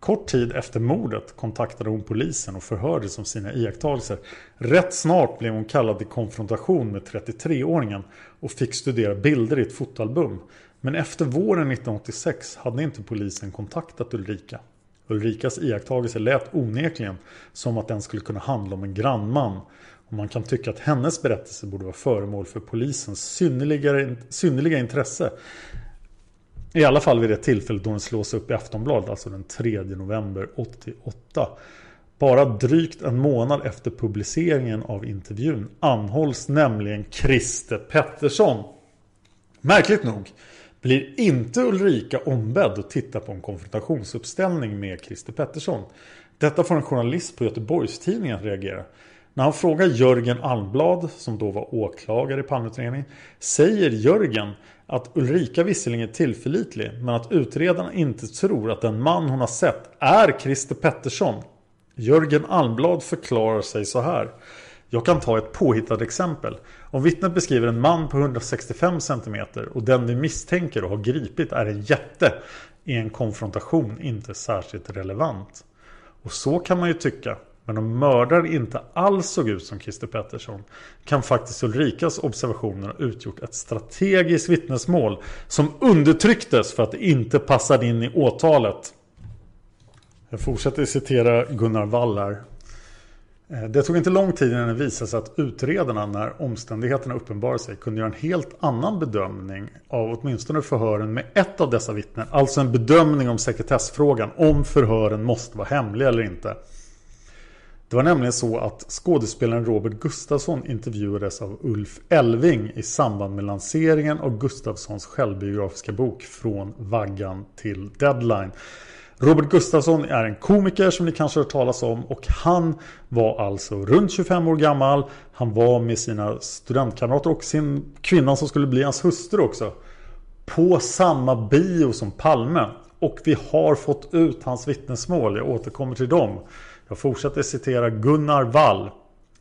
Kort tid efter mordet kontaktade hon polisen och förhördes om sina iakttagelser. Rätt snart blev hon kallad till konfrontation med 33-åringen och fick studera bilder i ett fotoalbum. Men efter våren 1986 hade inte polisen kontaktat Ulrika. Ulrikas iakttagelser lät onekligen som att den skulle kunna handla om en grannman. Och man kan tycka att hennes berättelse borde vara föremål för polisens synnerliga, synnerliga intresse. I alla fall vid det tillfället då den slås upp i Aftonbladet, alltså den 3 november 88. Bara drygt en månad efter publiceringen av intervjun anhålls nämligen Christer Pettersson. Märkligt nog blir inte Ulrika ombedd att titta på en konfrontationsuppställning med Christer Pettersson. Detta får en journalist på Göteborgstidningen att reagera. När han frågar Jörgen Almblad, som då var åklagare i Palmeutredningen, säger Jörgen att Ulrika visserligen är tillförlitlig, men att utredarna inte tror att den man hon har sett är Christer Pettersson. Jörgen Almblad förklarar sig så här. Jag kan ta ett påhittat exempel. Om vittnet beskriver en man på 165 cm och den vi misstänker och har gripit är en jätte är en konfrontation inte särskilt relevant. Och så kan man ju tycka. Men om mördaren inte alls såg ut som Christer Pettersson kan faktiskt Ulrikas observationer ha utgjort ett strategiskt vittnesmål som undertrycktes för att det inte passade in i åtalet. Jag fortsätter citera Gunnar Wall här. Eh, det tog inte lång tid innan det visade sig att utredarna när omständigheterna uppenbarade sig kunde göra en helt annan bedömning av åtminstone förhören med ett av dessa vittnen. Alltså en bedömning om sekretessfrågan om förhören måste vara hemliga eller inte. Det var nämligen så att skådespelaren Robert Gustafsson intervjuades av Ulf Elving i samband med lanseringen av Gustafssons självbiografiska bok Från vaggan till deadline. Robert Gustafsson är en komiker som ni kanske har hört talas om och han var alltså runt 25 år gammal. Han var med sina studentkamrater och sin kvinna som skulle bli hans hustru också. På samma bio som Palme. Och vi har fått ut hans vittnesmål. Jag återkommer till dem. Jag fortsätter citera Gunnar Wall.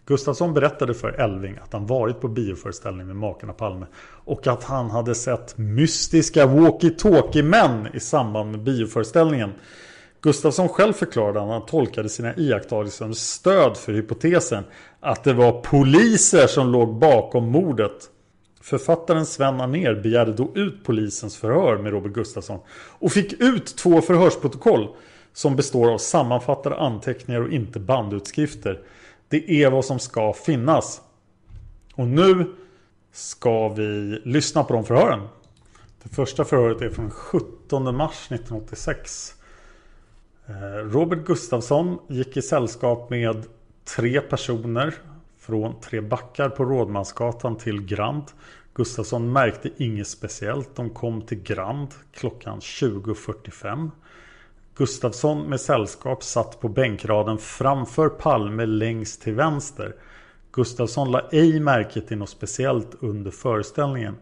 Gustafsson berättade för Elving att han varit på bioföreställning med makarna Palme och att han hade sett mystiska walkie-talkie-män i samband med bioföreställningen. Gustafsson själv förklarade att han tolkade sina iakttagelser som stöd för hypotesen att det var poliser som låg bakom mordet. Författaren Sven Aner begärde då ut polisens förhör med Robert Gustafsson och fick ut två förhörsprotokoll som består av sammanfattade anteckningar och inte bandutskrifter. Det är vad som ska finnas. Och nu ska vi lyssna på de förhören. Det första förhöret är från 17 mars 1986. Eh, Robert Gustafsson gick i sällskap med tre personer från Tre backar på Rådmansgatan till Grand. Gustafsson märkte inget speciellt. De kom till Grand klockan 20.45. Gustafsson med sällskap satt på bänkraden framför Palme längst till vänster. Gustafsson la ej märke till något speciellt under föreställningen.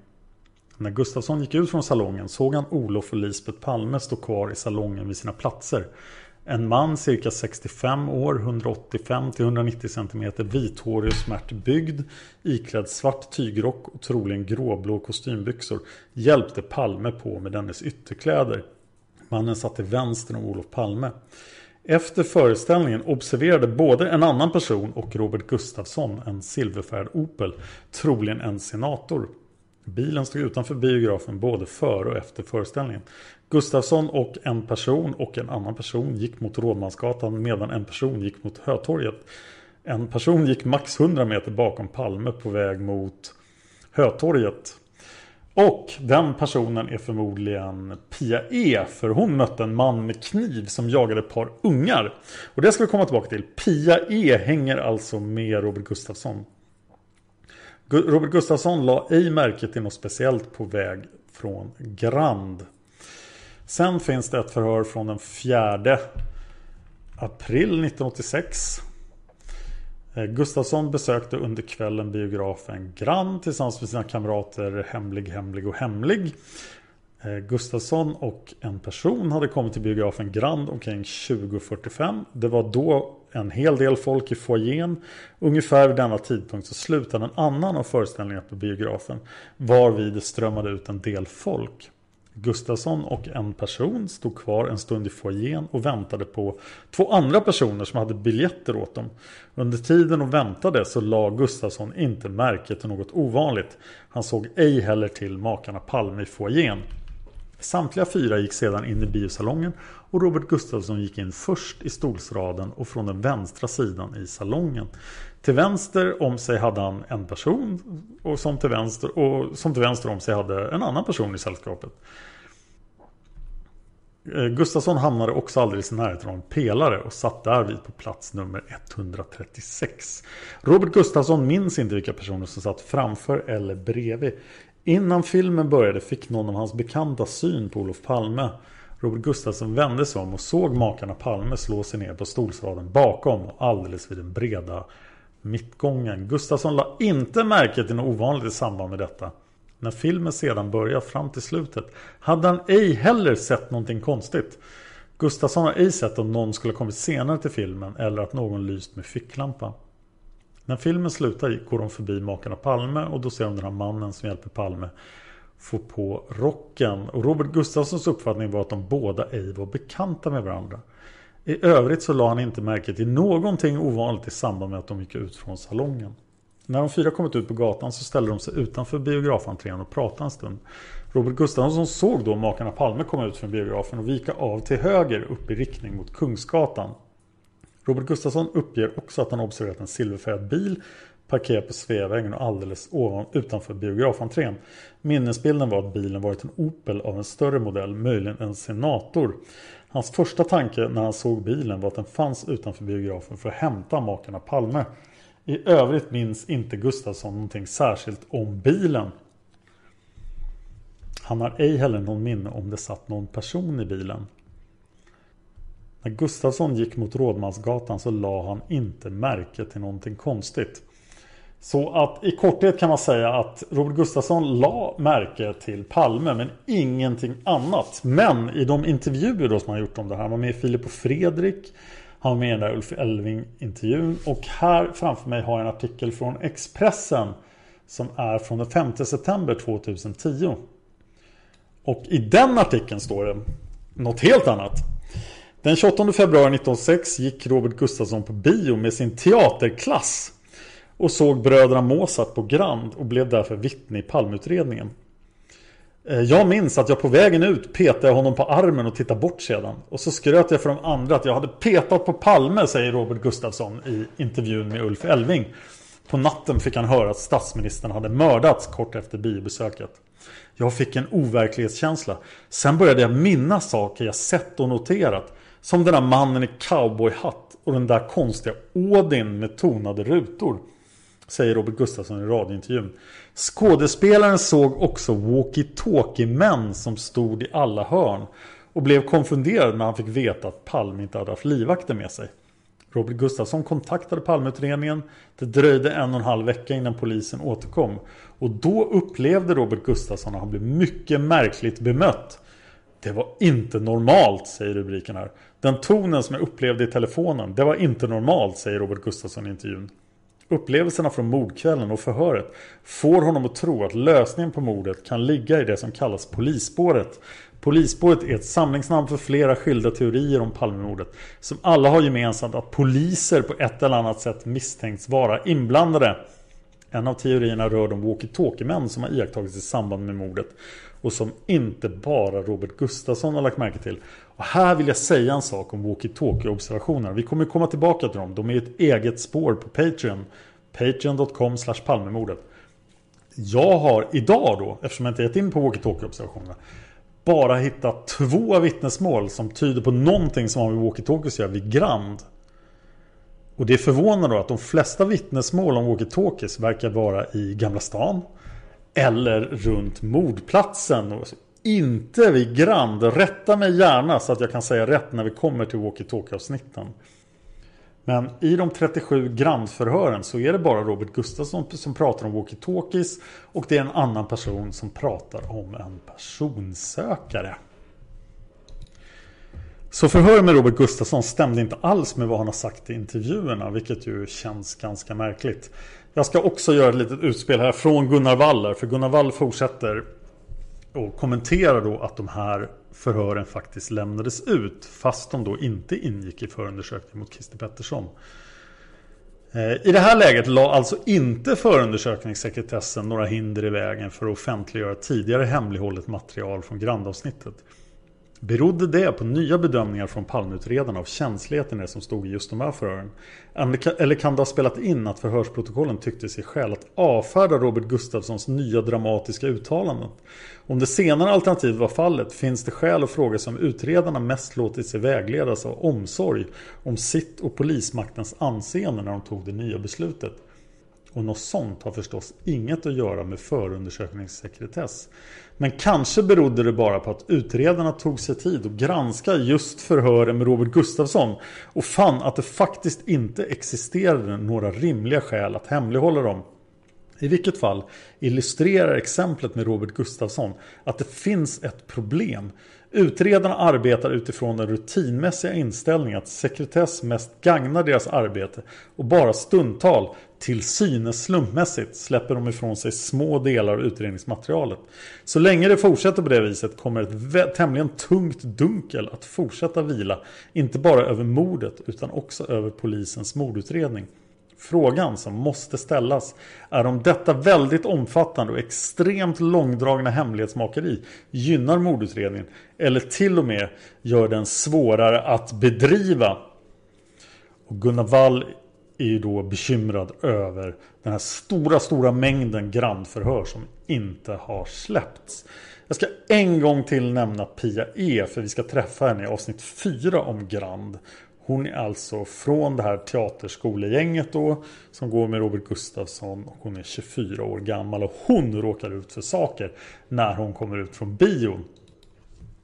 När Gustafsson gick ut från salongen såg han Olof och Lisbeth Palme stå kvar i salongen vid sina platser. En man cirka 65 år, 185-190 cm, vithårig och smärt byggd, iklädd svart tygrock och troligen gråblå kostymbyxor, hjälpte Palme på med dennes ytterkläder. Mannen satt till vänster om Olof Palme. Efter föreställningen observerade både en annan person och Robert Gustafsson en silverfärgad Opel, troligen en senator. Bilen stod utanför biografen både före och efter föreställningen. Gustafsson och en person och en annan person gick mot Rådmansgatan medan en person gick mot Hötorget. En person gick max 100 meter bakom Palme på väg mot Hötorget. Och den personen är förmodligen Pia E. För hon mötte en man med kniv som jagade ett par ungar. Och det ska vi komma tillbaka till. Pia E. hänger alltså med Robert Gustafsson. Robert Gustafsson la ej märke till något speciellt på väg från Grand. Sen finns det ett förhör från den 4 april 1986. Eh, Gustafsson besökte under kvällen biografen Grand tillsammans med sina kamrater Hemlig, Hemlig och Hemlig. Eh, Gustafsson och en person hade kommit till biografen Grand omkring 20.45. Det var då en hel del folk i foajén. Ungefär vid denna tidpunkt så slutade en annan av föreställningarna på biografen. Varvid det strömmade ut en del folk. Gustafsson och en person stod kvar en stund i foajén och väntade på två andra personer som hade biljetter åt dem. Under tiden de väntade så la Gustafsson inte märke till något ovanligt. Han såg ej heller till makarna Palme i foajén. Samtliga fyra gick sedan in i biosalongen och Robert Gustafsson gick in först i stolsraden och från den vänstra sidan i salongen. Till vänster om sig hade han en person och som till vänster, och som till vänster om sig hade en annan person i sällskapet. Eh, Gustafsson hamnade också alldeles i närheten av en pelare och satt därvid på plats nummer 136. Robert Gustafsson minns inte vilka personer som satt framför eller bredvid. Innan filmen började fick någon av hans bekanta syn på Olof Palme. Robert Gustafsson vände sig om och såg makarna Palme slå sig ner på stolsraden bakom och alldeles vid den breda Mittgången. Gustafsson la inte märke till något ovanligt i samband med detta. När filmen sedan börjar fram till slutet hade han ej heller sett någonting konstigt. Gustafsson har ej sett om någon skulle kommit senare till filmen eller att någon lyst med ficklampa. När filmen slutar går de förbi makarna Palme och då ser de den här mannen som hjälper Palme få på rocken. Och Robert Gustafssons uppfattning var att de båda ej var bekanta med varandra. I övrigt så la han inte märke till någonting ovanligt i samband med att de gick ut från salongen. När de fyra kommit ut på gatan så ställde de sig utanför biografentrén och pratade en stund. Robert Gustafsson såg då makarna Palme komma ut från biografen och vika av till höger upp i riktning mot Kungsgatan. Robert Gustafsson uppger också att han observerat en silverfärgad bil parkerad på Sveavägen och alldeles ovan, utanför biografentrén. Minnesbilden var att bilen varit en Opel av en större modell, möjligen en Senator. Hans första tanke när han såg bilen var att den fanns utanför biografen för att hämta makarna Palme. I övrigt minns inte Gustafsson någonting särskilt om bilen. Han har ej heller någon minne om det satt någon person i bilen. När Gustafsson gick mot Rådmansgatan så la han inte märke till någonting konstigt. Så att i korthet kan man säga att Robert Gustafsson la märke till Palme men ingenting annat. Men i de intervjuer då som han gjort om det här. Han var med i Filip och Fredrik. Han var med i den där Ulf Elving-intervjun. Och här framför mig har jag en artikel från Expressen. Som är från den 5 september 2010. Och i den artikeln står det något helt annat. Den 28 februari 1906 gick Robert Gustafsson på bio med sin teaterklass och såg bröderna Mozart på Grand och blev därför vittne i palmutredningen. Eh, jag minns att jag på vägen ut petade honom på armen och tittade bort sedan. Och så skröt jag för de andra att jag hade petat på Palme, säger Robert Gustafsson i intervjun med Ulf Elving. På natten fick han höra att statsministern hade mördats kort efter biobesöket. Jag fick en overklighetskänsla. Sen började jag minnas saker jag sett och noterat. Som den där mannen i cowboyhatt och den där konstiga Odin med tonade rutor. Säger Robert Gustafsson i radiointervjun. Skådespelaren såg också walkie-talkie-män som stod i alla hörn. Och blev konfunderad när han fick veta att Palme inte hade haft livvakter med sig. Robert Gustafsson kontaktade Palmeutredningen. Det dröjde en och en halv vecka innan polisen återkom. Och då upplevde Robert Gustafsson att han blev mycket märkligt bemött. Det var inte normalt, säger rubriken här. Den tonen som jag upplevde i telefonen, det var inte normalt, säger Robert Gustafsson i intervjun. Upplevelserna från mordkvällen och förhöret får honom att tro att lösningen på mordet kan ligga i det som kallas polisspåret. Polisspåret är ett samlingsnamn för flera skilda teorier om Palmemordet som alla har gemensamt att poliser på ett eller annat sätt misstänks vara inblandade. En av teorierna rör de walkie-talkie-män som har iakttagits i samband med mordet och som inte bara Robert Gustafsson har lagt märke till. Och här vill jag säga en sak om walkie-talkie-observationerna. Vi kommer komma tillbaka till dem. De är ett eget spår på Patreon. Patreon.com Palmemordet. Jag har idag då, eftersom jag inte gett in på walkie-talkie-observationerna bara hittat två vittnesmål som tyder på någonting som har med walkie-talkies att göra vid Grand. Och det förvånar då att de flesta vittnesmål om walkie-talkies verkar vara i Gamla stan. Eller runt mordplatsen. Inte vid Grand. Rätta mig gärna så att jag kan säga rätt när vi kommer till walkie-talkie avsnitten. Men i de 37 grandförhören så är det bara Robert Gustafsson som pratar om walkie-talkies och det är en annan person som pratar om en personsökare. Så förhör med Robert Gustafsson stämde inte alls med vad han har sagt i intervjuerna, vilket ju känns ganska märkligt. Jag ska också göra ett litet utspel här från Gunnar Waller, för Gunnar Wall fortsätter och kommenterar då att de här förhören faktiskt lämnades ut fast de då inte ingick i förundersökningen mot Christer Pettersson. Eh, I det här läget la alltså inte förundersökningssekretessen några hinder i vägen för att offentliggöra tidigare hemlighållet material från grandavsnittet. Berodde det på nya bedömningar från Palmeutredarna av känsligheten i det som stod i just de här förhören? Eller kan det ha spelat in att förhörsprotokollen tyckte sig skäl att avfärda Robert Gustafssons nya dramatiska uttalanden? Om det senare alternativet var fallet finns det skäl att fråga sig om utredarna mest låtit sig vägledas av omsorg om sitt och polismaktens anseende när de tog det nya beslutet. Och något sånt har förstås inget att göra med förundersökningssekretess. Men kanske berodde det bara på att utredarna tog sig tid att granska just förhören med Robert Gustafsson och fann att det faktiskt inte existerade några rimliga skäl att hemlighålla dem. I vilket fall illustrerar exemplet med Robert Gustafsson att det finns ett problem. Utredarna arbetar utifrån den rutinmässiga inställningen att sekretess mest gagnar deras arbete och bara stundtal till synes slumpmässigt släpper de ifrån sig små delar av utredningsmaterialet. Så länge det fortsätter på det viset kommer ett tämligen tungt dunkel att fortsätta vila, inte bara över mordet utan också över polisens mordutredning. Frågan som måste ställas är om detta väldigt omfattande och extremt långdragna hemlighetsmakeri gynnar mordutredningen eller till och med gör den svårare att bedriva. Och Gunnar Wall är ju då bekymrad över den här stora, stora mängden grandförhör som inte har släppts. Jag ska en gång till nämna Pia E för vi ska träffa henne i avsnitt 4 om Grand. Hon är alltså från det här teaterskolegänget då som går med Robert Gustafsson och hon är 24 år gammal och hon råkar ut för saker när hon kommer ut från bion.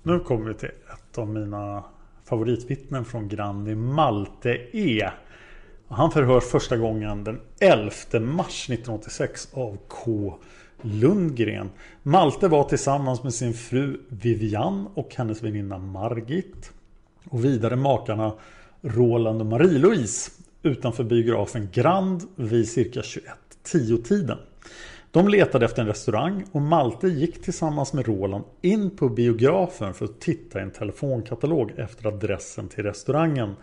Nu kommer vi till ett av mina favoritvittnen från Grand i Malte E. Han förhörs första gången den 11 mars 1986 av K. Lundgren. Malte var tillsammans med sin fru Vivian och hennes väninna Margit. Och vidare makarna Roland och Marie-Louise utanför biografen Grand vid cirka 21.10 tiden. De letade efter en restaurang och Malte gick tillsammans med Roland in på biografen för att titta i en telefonkatalog efter adressen till restaurangen.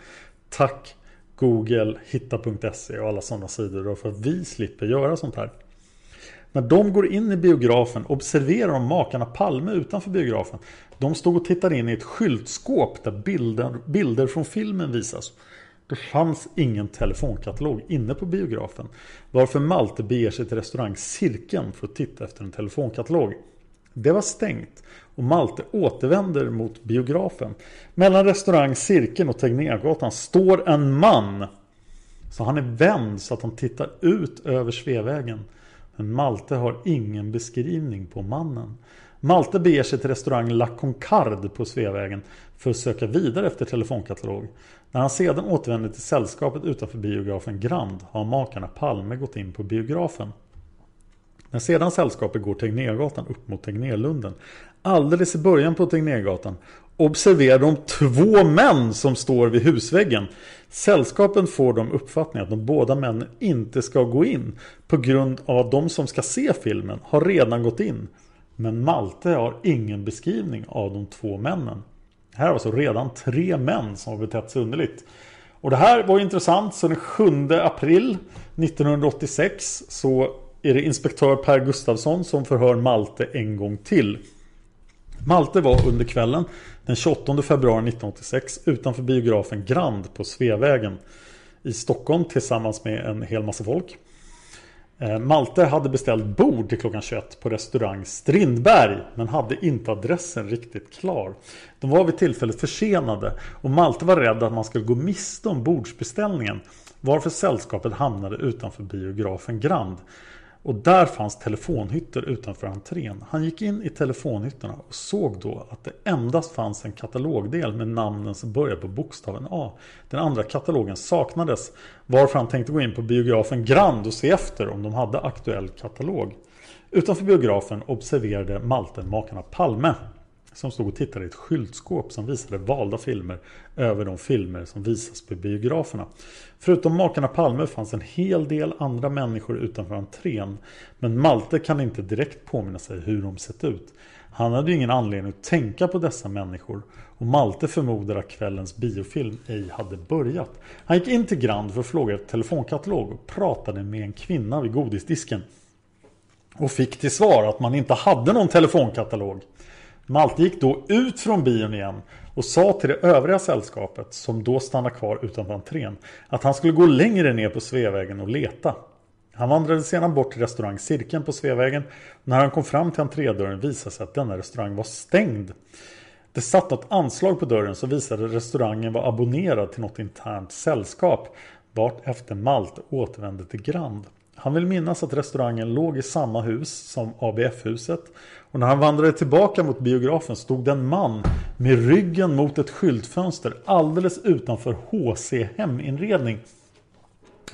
Tack Google, Hitta.se och alla sådana sidor för att vi slipper göra sånt här. När de går in i biografen observerar de makarna Palme utanför biografen. De stod och tittade in i ett skyltskåp där bilder, bilder från filmen visas. Det fanns ingen telefonkatalog inne på biografen. Varför Malte beger sig till restaurang Cirkeln för att titta efter en telefonkatalog. Det var stängt och Malte återvänder mot biografen. Mellan restaurang Cirkeln och Tegnérgatan står en man. Så han är vänd så att han tittar ut över Sveavägen. Men Malte har ingen beskrivning på mannen. Malte beger sig till restaurang La Concarde på Sveavägen för att söka vidare efter telefonkatalog. När han sedan återvänder till sällskapet utanför biografen Grand har makarna Palme gått in på biografen. När sedan sällskapet går Tegnérgatan upp mot Tegnérlunden Alldeles i början på Tegnérgatan observerar de två män som står vid husväggen. Sällskapen får de uppfattningen att de båda männen inte ska gå in på grund av att de som ska se filmen har redan gått in. Men Malte har ingen beskrivning av de två männen. Här har alltså redan tre män som har betett sig underligt. Och det här var intressant så den 7 april 1986 så är det inspektör Per Gustafsson som förhör Malte en gång till. Malte var under kvällen den 28 februari 1986 utanför biografen Grand på Sveavägen i Stockholm tillsammans med en hel massa folk. Eh, Malte hade beställt bord till klockan 21 på restaurang Strindberg men hade inte adressen riktigt klar. De var vid tillfället försenade och Malte var rädd att man skulle gå miste om bordsbeställningen varför sällskapet hamnade utanför biografen Grand. Och där fanns telefonhytter utanför entrén. Han gick in i telefonhytterna och såg då att det endast fanns en katalogdel med namnen som börjar på bokstaven A. Den andra katalogen saknades. Varför han tänkte gå in på biografen Grand och se efter om de hade aktuell katalog. Utanför biografen observerade Malte makarna Palme som stod och tittade i ett skyltskåp som visade valda filmer över de filmer som visas på biograferna. Förutom makarna Palme fanns en hel del andra människor utanför entrén. Men Malte kan inte direkt påminna sig hur de sett ut. Han hade ju ingen anledning att tänka på dessa människor och Malte förmodar att kvällens biofilm ej hade börjat. Han gick in till Grand för att fråga efter telefonkatalog och pratade med en kvinna vid godisdisken. Och fick till svar att man inte hade någon telefonkatalog. Malte gick då ut från bion igen och sa till det övriga sällskapet som då stannade kvar utanför entrén att han skulle gå längre ner på Sveavägen och leta. Han vandrade sedan bort till restaurang Cirkeln på Sveavägen. När han kom fram till entrédörren visade sig att denna restaurang var stängd. Det satt något anslag på dörren som visade att restaurangen var abonnerad till något internt sällskap vart efter Malte återvände till Grand. Han vill minnas att restaurangen låg i samma hus som ABF-huset. Och när han vandrade tillbaka mot biografen stod det en man med ryggen mot ett skyltfönster alldeles utanför HC heminredning.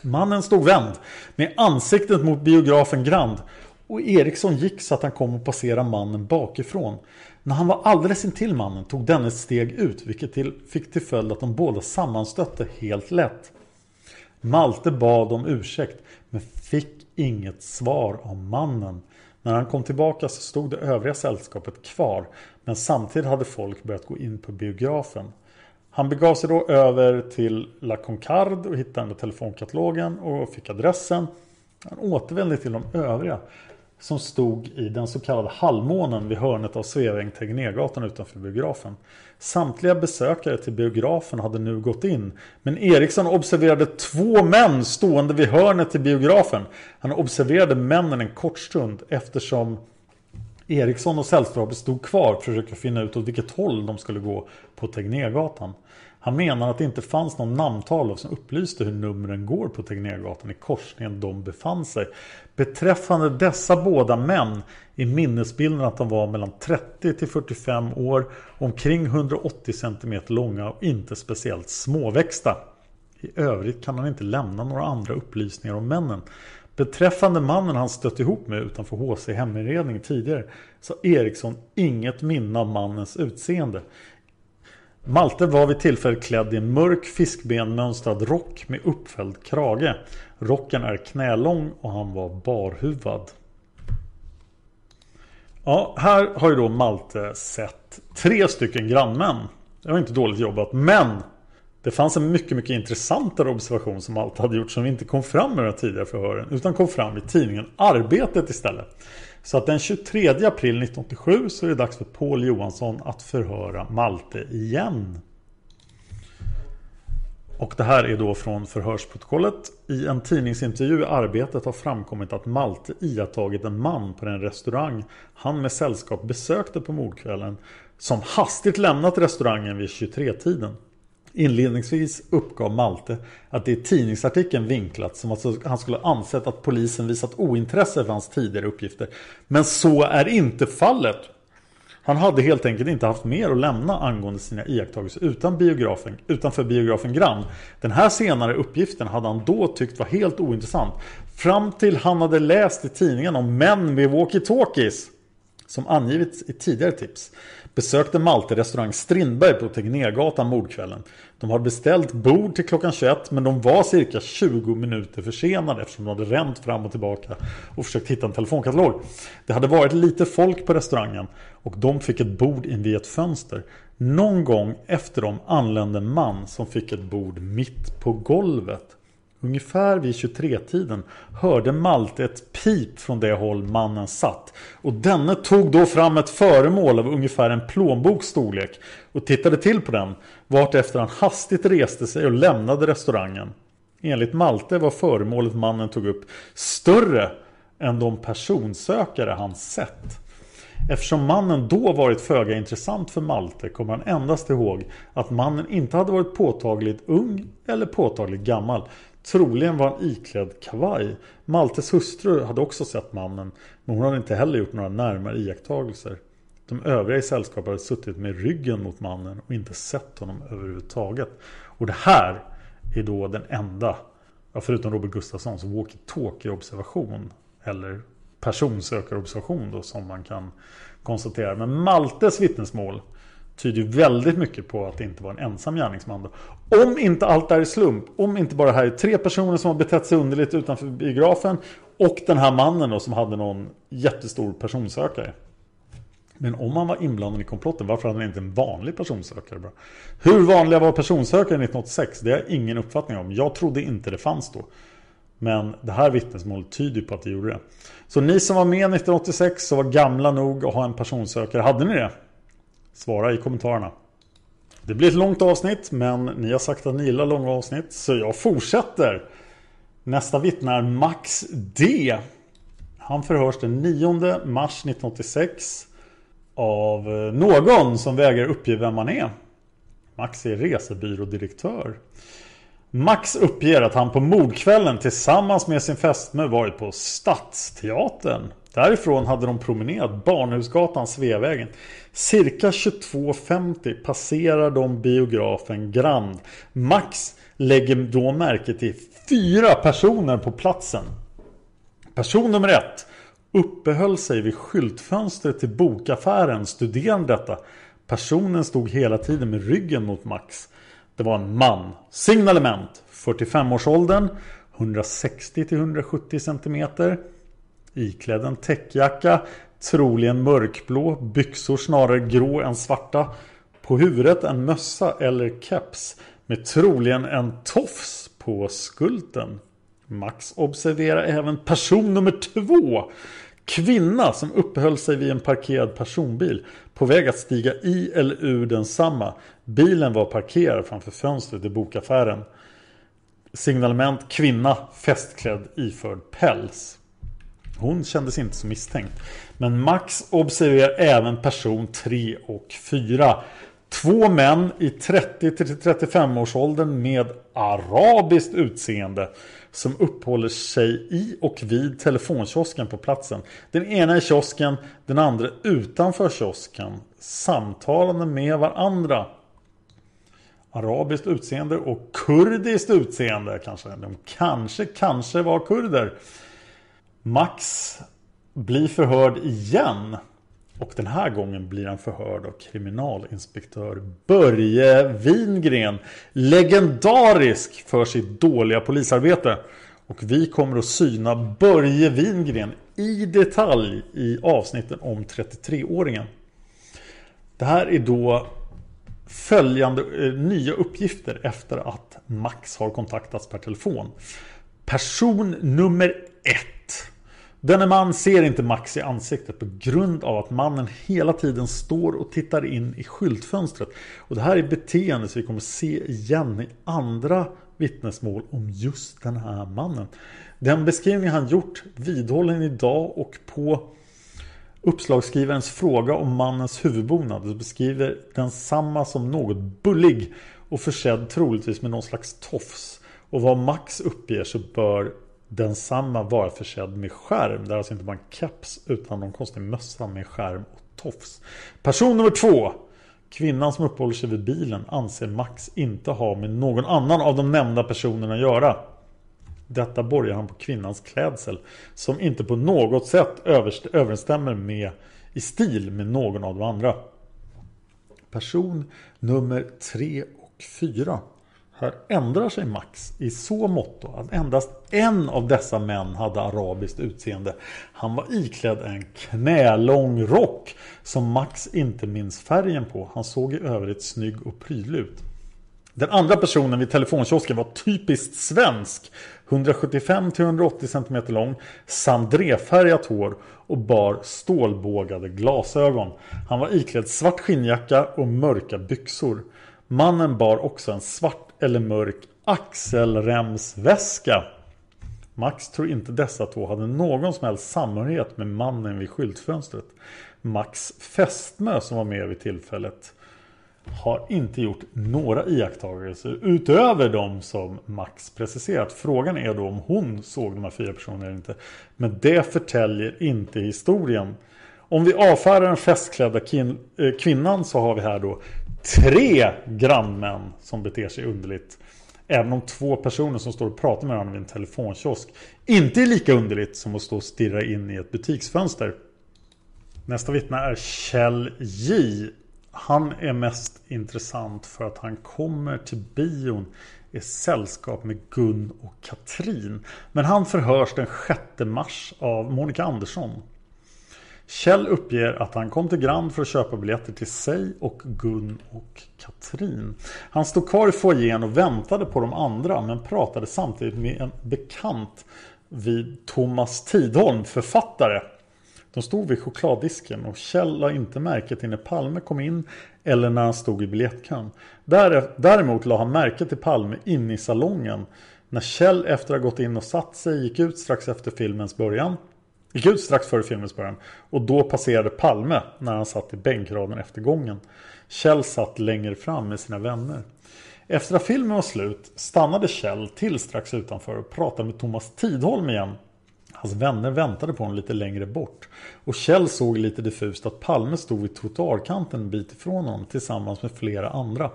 Mannen stod vänd med ansiktet mot biografen Grand och Eriksson gick så att han kom att passera mannen bakifrån. När han var alldeles intill mannen tog denne ett steg ut vilket till, fick till följd att de båda sammanstötte helt lätt. Malte bad om ursäkt men fick inget svar av mannen. När han kom tillbaka så stod det övriga sällskapet kvar men samtidigt hade folk börjat gå in på biografen. Han begav sig då över till La Concarde och hittade telefonkatalogen och fick adressen. Han återvände till de övriga som stod i den så kallade halvmånen vid hörnet av Sveaväng Tegnérgatan utanför biografen. Samtliga besökare till biografen hade nu gått in. Men Eriksson observerade två män stående vid hörnet till biografen. Han observerade männen en kort stund eftersom Eriksson och Sällström stod kvar för att försöka finna ut åt vilket håll de skulle gå på Tegnérgatan. Han menar att det inte fanns någon namntavla som upplyste hur numren går på Tegnérgatan i korsningen de befann sig. Beträffande dessa båda män är minnesbilden att de var mellan 30 till 45 år, omkring 180 cm långa och inte speciellt småväxta. I övrigt kan han inte lämna några andra upplysningar om männen. Beträffande mannen han stött ihop med utanför HC heminredning tidigare så har Eriksson inget minne av mannens utseende. Malte var vid tillfället klädd i en mörk fiskbenmönstrad rock med uppfälld krage. Rocken är knälång och han var barhuvad. Ja, här har ju då Malte sett tre stycken grannmän. Det var inte dåligt jobbat, men det fanns en mycket, mycket intressantare observation som Malte hade gjort som inte kom fram i de tidigare förhören utan kom fram i tidningen Arbetet istället. Så att den 23 april 1987 så är det dags för Paul Johansson att förhöra Malte igen. Och det här är då från förhörsprotokollet. I en tidningsintervju i Arbetet har framkommit att Malte iakttagit en man på den restaurang han med sällskap besökte på mordkvällen som hastigt lämnat restaurangen vid 23-tiden. Inledningsvis uppgav Malte att det i tidningsartikeln vinklat som att han skulle ansett att polisen visat ointresse för hans tidigare uppgifter. Men så är inte fallet. Han hade helt enkelt inte haft mer att lämna angående sina iakttagelser utan biografen, utanför biografen Grand. Den här senare uppgiften hade han då tyckt var helt ointressant. Fram till han hade läst i tidningen om män med walkie-talkies. Som angivits i tidigare tips besökte Malte restaurang Strindberg på Tegnérgatan mordkvällen. De hade beställt bord till klockan 21 men de var cirka 20 minuter försenade eftersom de hade ränt fram och tillbaka och försökt hitta en telefonkatalog. Det hade varit lite folk på restaurangen och de fick ett bord invid ett fönster. Någon gång efter dem anlände en man som fick ett bord mitt på golvet. Ungefär vid 23-tiden hörde Malte ett pip från det håll mannen satt. Och denne tog då fram ett föremål av ungefär en plånboks storlek och tittade till på den. Vartefter han hastigt reste sig och lämnade restaurangen. Enligt Malte var föremålet mannen tog upp större än de personsökare han sett. Eftersom mannen då varit föga intressant för Malte kommer han endast ihåg att mannen inte hade varit påtagligt ung eller påtagligt gammal Troligen var han iklädd kavaj. Maltes hustru hade också sett mannen men hon hade inte heller gjort några närmare iakttagelser. De övriga i sällskapet hade suttit med ryggen mot mannen och inte sett honom överhuvudtaget. Och det här är då den enda, förutom Robert Gustafssons walkie-talkie-observation eller personsökarobservation då som man kan konstatera. Men Maltes vittnesmål tyder väldigt mycket på att det inte var en ensam gärningsman. Då. Om inte allt är slump, om inte bara det här är tre personer som har betett sig underligt utanför biografen och den här mannen då som hade någon jättestor personsökare. Men om han var inblandad i komplotten, varför hade han inte en vanlig personsökare? Bara? Hur vanliga var personsökare 1986? Det har jag ingen uppfattning om. Jag trodde inte det fanns då. Men det här vittnesmålet tyder på att det gjorde det. Så ni som var med 1986 och var gamla nog att ha en personsökare, hade ni det? Svara i kommentarerna. Det blir ett långt avsnitt men ni har sagt att ni gillar långa avsnitt så jag fortsätter. Nästa vittne är Max D. Han förhörs den 9 mars 1986 av eh, någon som vägrar uppge vem han är. Max är resebyrådirektör. Max uppger att han på mordkvällen tillsammans med sin fästmö varit på Stadsteatern. Därifrån hade de promenerat Barnhusgatan Sveavägen. Cirka 22.50 passerar de biografen Grand. Max lägger då märke till fyra personer på platsen. Person nummer ett uppehöll sig vid skyltfönstret till bokaffären studerande detta. Personen stod hela tiden med ryggen mot Max. Det var en man. Signalement. 45-årsåldern. 160-170 cm. Iklädd en täckjacka. Troligen mörkblå. Byxor snarare grå än svarta. På huvudet en mössa eller keps. Med troligen en tofs på skulten. Max observerar även person nummer två. Kvinna som uppehöll sig vid en parkerad personbil. På väg att stiga i eller ur densamma. Bilen var parkerad framför fönstret i bokaffären. Signalement kvinna festklädd iförd päls. Hon kändes inte så misstänkt. Men Max observerar även person 3 och 4. Två män i 30-35 års åldern med arabiskt utseende som uppehåller sig i och vid telefonkiosken på platsen. Den ena i kiosken, den andra utanför kiosken. Samtalande med varandra. Arabiskt utseende och kurdiskt utseende kanske. De kanske, kanske var kurder. Max blir förhörd igen. Och den här gången blir han förhörd av kriminalinspektör Börje Wingren. Legendarisk för sitt dåliga polisarbete. Och vi kommer att syna Börje Wingren i detalj i avsnitten om 33-åringen. Det här är då följande eh, nya uppgifter efter att Max har kontaktats per telefon. Person nummer ett. Denne man ser inte Max i ansiktet på grund av att mannen hela tiden står och tittar in i skyltfönstret. Och det här är beteende som vi kommer se igen i andra vittnesmål om just den här mannen. Den beskrivning han gjort vidhållen idag och på uppslagsskrivarens fråga om mannens huvudbonad beskriver den samma som något bullig och försedd troligtvis med någon slags tofs. Och vad Max uppger så bör densamma vara försedd med skärm. Det är alltså inte bara en keps utan någon konstig mössa med skärm och tofs. Person nummer två. Kvinnan som uppehåller sig vid bilen anser Max inte ha med någon annan av de nämnda personerna att göra. Detta borgar han på kvinnans klädsel som inte på något sätt överensstämmer med i stil med någon av de andra. Person nummer tre och fyra. Här ändrar sig Max i så måtto att endast en av dessa män hade arabiskt utseende. Han var iklädd en knälång rock som Max inte minns färgen på. Han såg i övrigt snygg och prydlig ut. Den andra personen vid telefonkiosken var typiskt svensk. 175-180 cm lång, sandréfärgat hår och bar stålbågade glasögon. Han var iklädd svart skinnjacka och mörka byxor. Mannen bar också en svart eller mörk axelremsväska. Max tror inte dessa två hade någon som helst samhörighet med mannen vid skyltfönstret. Max fästmö som var med vid tillfället har inte gjort några iakttagelser utöver de som Max preciserat. Frågan är då om hon såg de här fyra personerna eller inte. Men det förtäljer inte historien. Om vi avfärdar den festklädda eh, kvinnan så har vi här då tre grannmän som beter sig underligt. Även om två personer som står och pratar med varandra vid en telefonkiosk inte är lika underligt som att stå och stirra in i ett butiksfönster. Nästa vittne är Kjell J. Han är mest intressant för att han kommer till bion i sällskap med Gun och Katrin. Men han förhörs den 6 mars av Monica Andersson. Kjell uppger att han kom till Grand för att köpa biljetter till sig och Gun och Katrin. Han stod kvar i foajén och väntade på de andra men pratade samtidigt med en bekant vid Thomas Tidholm, författare. De stod vid chokladdisken och Kjell la inte märke till när Palme kom in eller när han stod i biljettkön. Däremot la han märke till Palme inne i salongen. När Kjell efter att ha gått in och satt sig gick ut strax efter filmens början Gick ut strax före filmens början och då passerade Palme när han satt i bänkraden efter gången. Kjell satt längre fram med sina vänner. Efter att filmen var slut stannade Kjell till strax utanför och pratade med Thomas Tidholm igen. Hans vänner väntade på honom lite längre bort. Och Kjell såg lite diffust att Palme stod vid trottoarkanten en bit ifrån honom tillsammans med flera andra.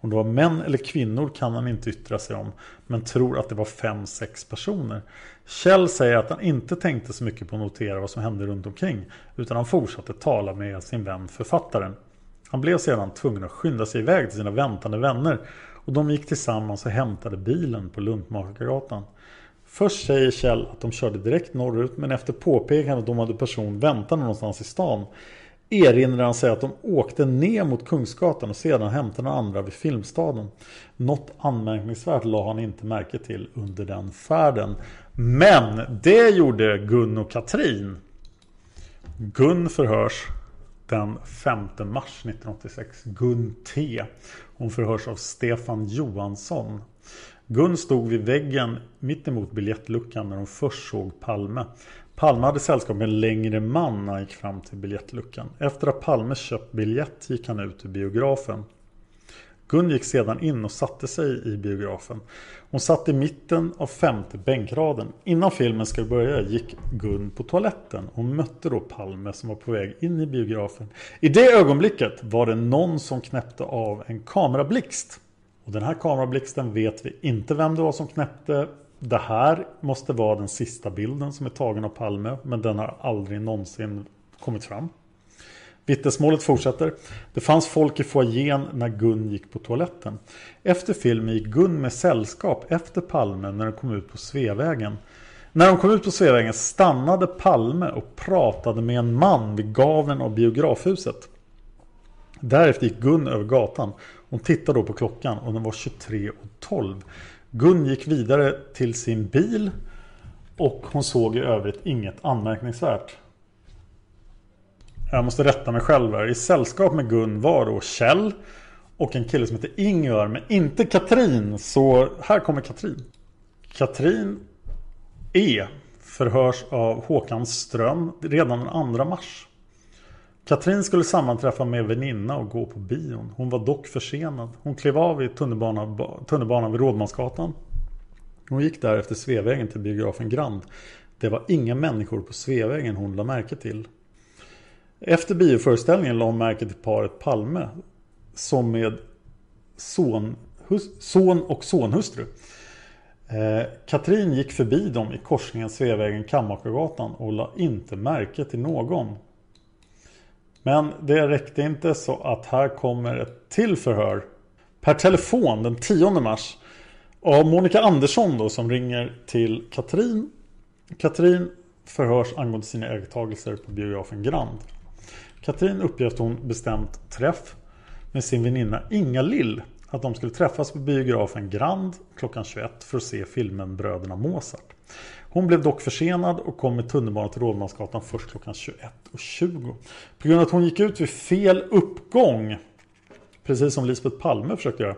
Om det var män eller kvinnor kan han inte yttra sig om. Men tror att det var fem, sex personer. Kjell säger att han inte tänkte så mycket på att notera vad som hände runt omkring. Utan han fortsatte tala med sin vän författaren. Han blev sedan tvungen att skynda sig iväg till sina väntande vänner. Och de gick tillsammans och hämtade bilen på Luntmakargatan. Först säger Kjell att de körde direkt norrut men efter påpekande att de hade person väntande någonstans i stan erinrar han sig att de åkte ner mot Kungsgatan och sedan hämtade andra vid Filmstaden. Något anmärkningsvärt la han inte märke till under den färden. Men det gjorde Gun och Katrin. Gun förhörs den 5 mars 1986. Gun T. Hon förhörs av Stefan Johansson. Gun stod vid väggen mittemot biljettluckan när hon först såg Palme. Palme hade sällskap med en längre man när han gick fram till biljettluckan. Efter att Palme köpt biljett gick han ut ur biografen. Gun gick sedan in och satte sig i biografen. Hon satt i mitten av femte bänkraden. Innan filmen skulle börja gick Gun på toaletten och mötte då Palme som var på väg in i biografen. I det ögonblicket var det någon som knäppte av en kamerablixt. Och den här kamerablixten vet vi inte vem det var som knäppte. Det här måste vara den sista bilden som är tagen av Palme. Men den har aldrig någonsin kommit fram. Vittnesmålet fortsätter. Det fanns folk i foajén när Gun gick på toaletten. Efter filmen gick Gun med sällskap efter Palme när de kom ut på Sveavägen. När de kom ut på Sveavägen stannade Palme och pratade med en man vid gaven av biografhuset. Därefter gick Gun över gatan. Hon tittade då på klockan och den var 23.12. Gun gick vidare till sin bil och hon såg i övrigt inget anmärkningsvärt. Jag måste rätta mig själv här. I sällskap med Gun var då Kjell och en kille som heter Ingvar men inte Katrin. Så här kommer Katrin. Katrin E förhörs av Håkan Ström redan den 2 mars. Katrin skulle sammanträffa med väninna och gå på bion. Hon var dock försenad. Hon klev av i tunnelbanan, tunnelbanan vid Rådmansgatan. Hon gick därefter Sveavägen till biografen Grand. Det var inga människor på Sveavägen hon lade märke till. Efter bioföreställningen lade hon märke till paret Palme. Som med son, hus, son och sonhustru. Eh, Katrin gick förbi dem i korsningen Sveavägen Kammakargatan och la inte märke till någon. Men det räckte inte så att här kommer ett till förhör. Per telefon den 10 mars. Av Monica Andersson då som ringer till Katrin. Katrin förhörs angående sina iakttagelser på biografen Grand. Katrin uppger att hon bestämt träff med sin väninna Inga Lill att de skulle träffas på biografen Grand klockan 21 för att se filmen Bröderna Mozart. Hon blev dock försenad och kom med tunnelbanan till Rådmansgatan först klockan 21.20. På grund av att hon gick ut vid fel uppgång Precis som Lisbeth Palme försökte göra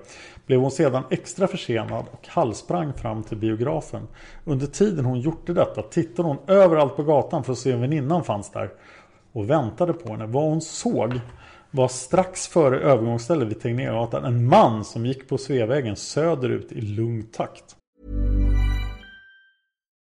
blev hon sedan extra försenad och halvsprang fram till biografen. Under tiden hon gjorde detta tittade hon överallt på gatan för att se om väninnan fanns där och väntade på henne. Vad hon såg var strax före övergångsstället vid Tegnérgatan en man som gick på Sveavägen söderut i lugn takt.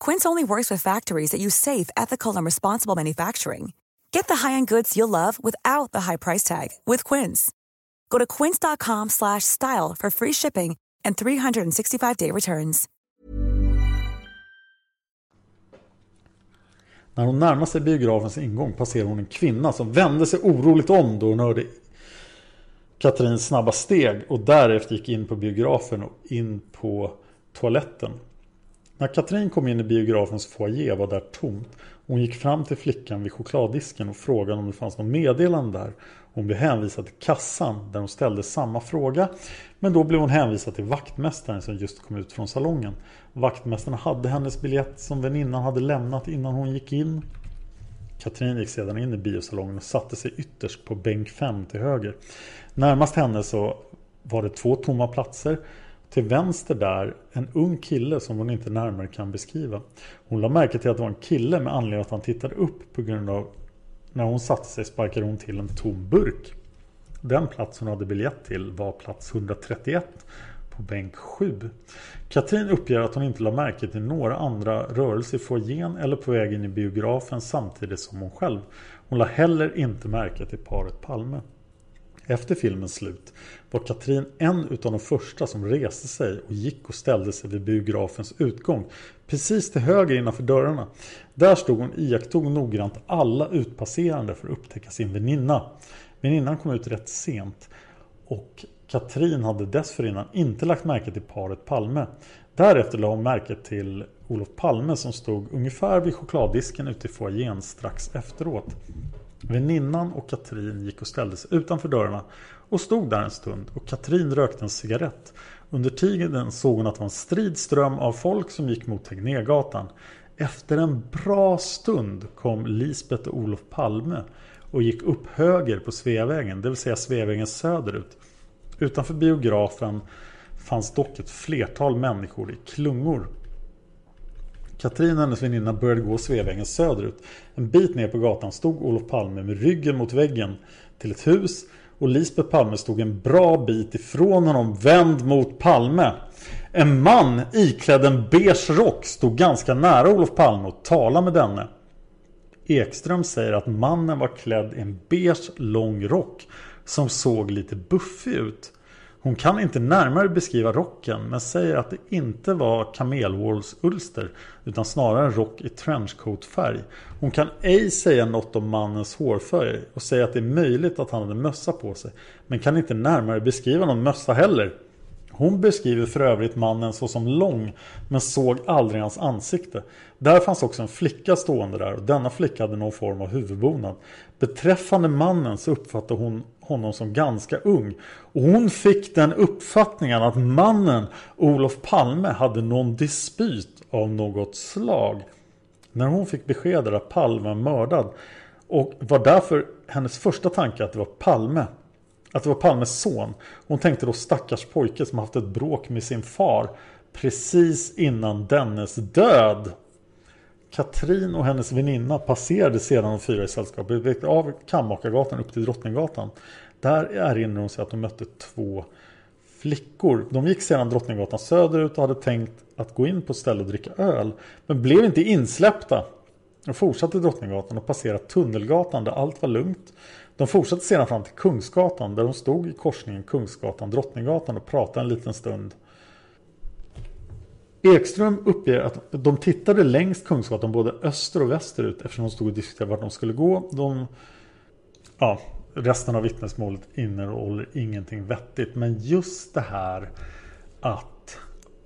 Quince only works with factories that use safe, ethical, and responsible manufacturing. Get the high-end goods you'll love without the high price tag with Quince. Go to quince.com/style for free shipping and 365-day returns. När hon närmar sig biografens ingång passerar hon en kvinna som vände sig oroligt om då hon hörde Katrins snabba steg och därefter gick in på biografen och in på toaletten. När Katrin kom in i biografens foyer var där tomt. Hon gick fram till flickan vid chokladdisken och frågade om det fanns något meddelande där. Hon blev hänvisad till kassan där hon ställde samma fråga. Men då blev hon hänvisad till vaktmästaren som just kom ut från salongen. Vaktmästaren hade hennes biljett som väninnan hade lämnat innan hon gick in. Katrin gick sedan in i biosalongen och satte sig ytterst på bänk 5 till höger. Närmast henne så var det två tomma platser. Till vänster där en ung kille som hon inte närmare kan beskriva. Hon la märke till att det var en kille med anledning att han tittade upp på grund av när hon satte sig sparkade hon till en tom burk. Den plats hon hade biljett till var plats 131 på bänk 7. Katrin uppger att hon inte la märke till några andra rörelser i foajén eller på väg in i biografen samtidigt som hon själv. Hon la heller inte märke till paret Palme. Efter filmens slut var Katrin en utav de första som reste sig och gick och ställde sig vid biografens utgång. Precis till höger innanför dörrarna. Där stod hon iakttog noggrant alla utpasserande för att upptäcka sin väninna. Väninnan kom ut rätt sent. Och Katrin hade dessförinnan inte lagt märke till paret Palme. Därefter lade hon märke till Olof Palme som stod ungefär vid chokladdisken ute i foajén strax efteråt. Väninnan och Katrin gick och ställde sig utanför dörrarna och stod där en stund och Katrin rökte en cigarett. Under tiden såg hon att det var en strid ström av folk som gick mot Tegnérgatan. Efter en bra stund kom Lisbeth och Olof Palme och gick upp höger på Sveavägen, det vill säga Sveavägen söderut. Utanför biografen fanns dock ett flertal människor i klungor. Katrin och hennes väninna började gå Sveavägen söderut. En bit ner på gatan stod Olof Palme med ryggen mot väggen till ett hus och Lisbeth Palme stod en bra bit ifrån honom vänd mot Palme. En man iklädd en beige rock stod ganska nära Olof Palme och talade med denne. Ekström säger att mannen var klädd i en beige lång rock som såg lite buffig ut. Hon kan inte närmare beskriva rocken men säger att det inte var kamelhålsulster utan snarare en rock i trenchcoat-färg. Hon kan ej säga något om mannens hårfärg och säger att det är möjligt att han hade mössa på sig men kan inte närmare beskriva någon mössa heller. Hon beskriver för övrigt mannen såsom lång men såg aldrig hans ansikte. Där fanns också en flicka stående där och denna flicka hade någon form av huvudbonad. Beträffande mannen så uppfattade hon honom som ganska ung. Och hon fick den uppfattningen att mannen Olof Palme hade någon dispyt av något slag. När hon fick beskedet att Palme var mördad och var därför hennes första tanke att det var Palme att det var Palmes son. Hon tänkte då stackars pojke som haft ett bråk med sin far precis innan dennes död. Katrin och hennes väninna passerade sedan de fyra i sällskapet av Kammakargatan upp till Drottninggatan. Där erinrar hon sig att de mötte två flickor. De gick sedan Drottninggatan söderut och hade tänkt att gå in på ett ställe och dricka öl. Men blev inte insläppta. De fortsatte Drottninggatan och passerade Tunnelgatan där allt var lugnt. De fortsatte sedan fram till Kungsgatan där de stod i korsningen Kungsgatan-Drottninggatan och pratade en liten stund. Ekström uppger att de tittade längs Kungsgatan både öster och västerut eftersom de stod och diskuterade vart de skulle gå. De, ja, resten av vittnesmålet innehåller ingenting vettigt. Men just det här att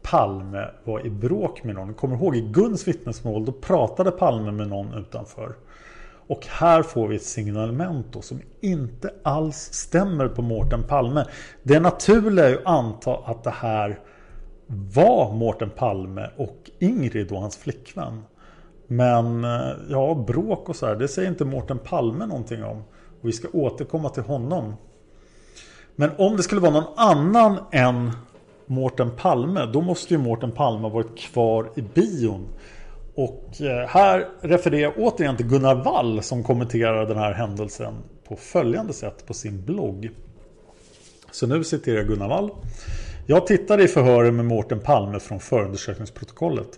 Palme var i bråk med någon. Kommer ihåg i Guns vittnesmål då pratade Palme med någon utanför. Och här får vi ett signalement då som inte alls stämmer på Mårten Palme. Det naturliga är ju att anta att det här var Mårten Palme och Ingrid och hans flickvän. Men eh, ja, bråk och så här, det säger inte Mårten Palme någonting om. Och vi ska återkomma till honom. Men om det skulle vara någon annan än Mårten Palme, då måste ju Mårten Palme ha varit kvar i bion. Och eh, här refererar jag återigen till Gunnar Wall som kommenterar den här händelsen på följande sätt på sin blogg. Så nu citerar jag Gunnar Wall. Jag tittade i förhören med Mårten Palme från förundersökningsprotokollet.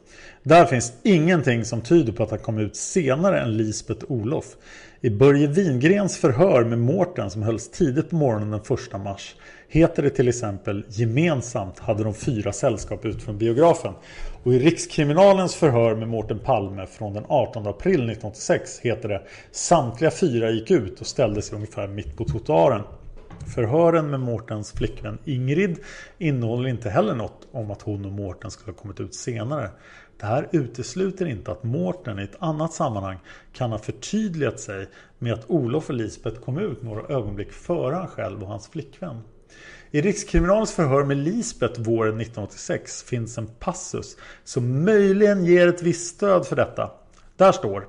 Där finns ingenting som tyder på att han kom ut senare än Lisbeth Olof. I Börje Wingrens förhör med Mårten som hölls tidigt på morgonen den 1 mars heter det till exempel gemensamt hade de fyra sällskap ut från biografen. Och i Rikskriminalens förhör med Mårten Palme från den 18 april 1986 heter det samtliga fyra gick ut och ställde sig ungefär mitt på trottoaren. Förhören med Mårtens flickvän Ingrid innehåller inte heller något om att hon och Mårten skulle ha kommit ut senare. Det här utesluter inte att Mårten i ett annat sammanhang kan ha förtydligat sig med att Olof och Lisbeth kom ut några ögonblick före han själv och hans flickvän. I Rikskriminalens förhör med Lisbeth våren 1986 finns en passus som möjligen ger ett visst stöd för detta. Där står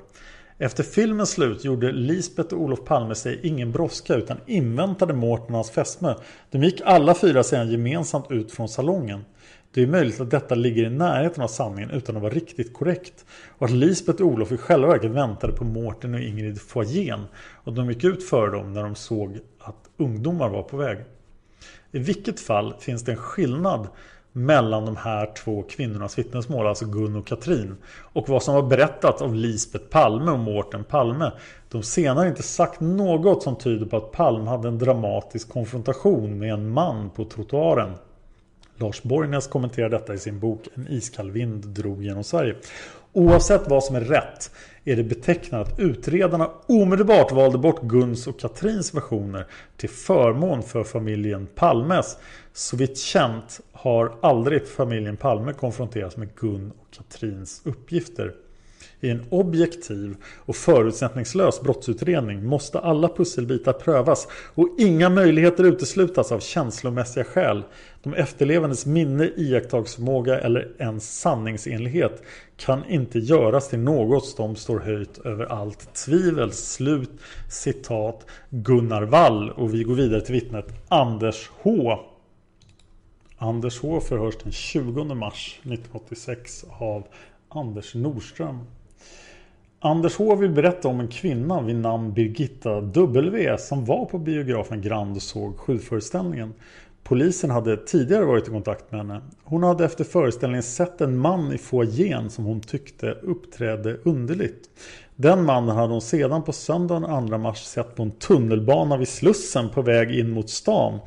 efter filmens slut gjorde Lisbeth och Olof Palme sig ingen brådska utan inväntade Mårten och hans fästmö. De gick alla fyra sedan gemensamt ut från salongen. Det är möjligt att detta ligger i närheten av sanningen utan att vara riktigt korrekt. Och att Lisbeth och Olof i själva verket väntade på Mårten och Ingrid foajén. Och de gick ut för dem när de såg att ungdomar var på väg. I vilket fall finns det en skillnad mellan de här två kvinnornas vittnesmål, alltså Gun och Katrin. Och vad som var berättat av Lisbeth Palme och Mårten Palme. De senare inte sagt något som tyder på att Palme hade en dramatisk konfrontation med en man på trottoaren. Lars Borgnäs kommenterar detta i sin bok En iskall vind drog genom Sverige. Oavsett vad som är rätt är det betecknande att utredarna omedelbart valde bort Guns och Katrins versioner till förmån för familjen Palmes. Så vitt känt har aldrig familjen Palme konfronterats med Gun och Katrins uppgifter. I en objektiv och förutsättningslös brottsutredning måste alla pusselbitar prövas och inga möjligheter uteslutas av känslomässiga skäl. De efterlevandes minne, iakttagsförmåga eller ens sanningsenlighet kan inte göras till något som står höjt över allt tvivel. Slut citat Gunnar Wall och vi går vidare till vittnet Anders H. Anders H förhörs den 20 mars 1986 av Anders Nordström. Anders H vill berätta om en kvinna vid namn Birgitta W som var på biografen Grand och såg skjutföreställningen. Polisen hade tidigare varit i kontakt med henne. Hon hade efter föreställningen sett en man i foajén som hon tyckte uppträdde underligt. Den mannen hade hon sedan på söndagen 2 mars sett på en tunnelbana vid Slussen på väg in mot stan.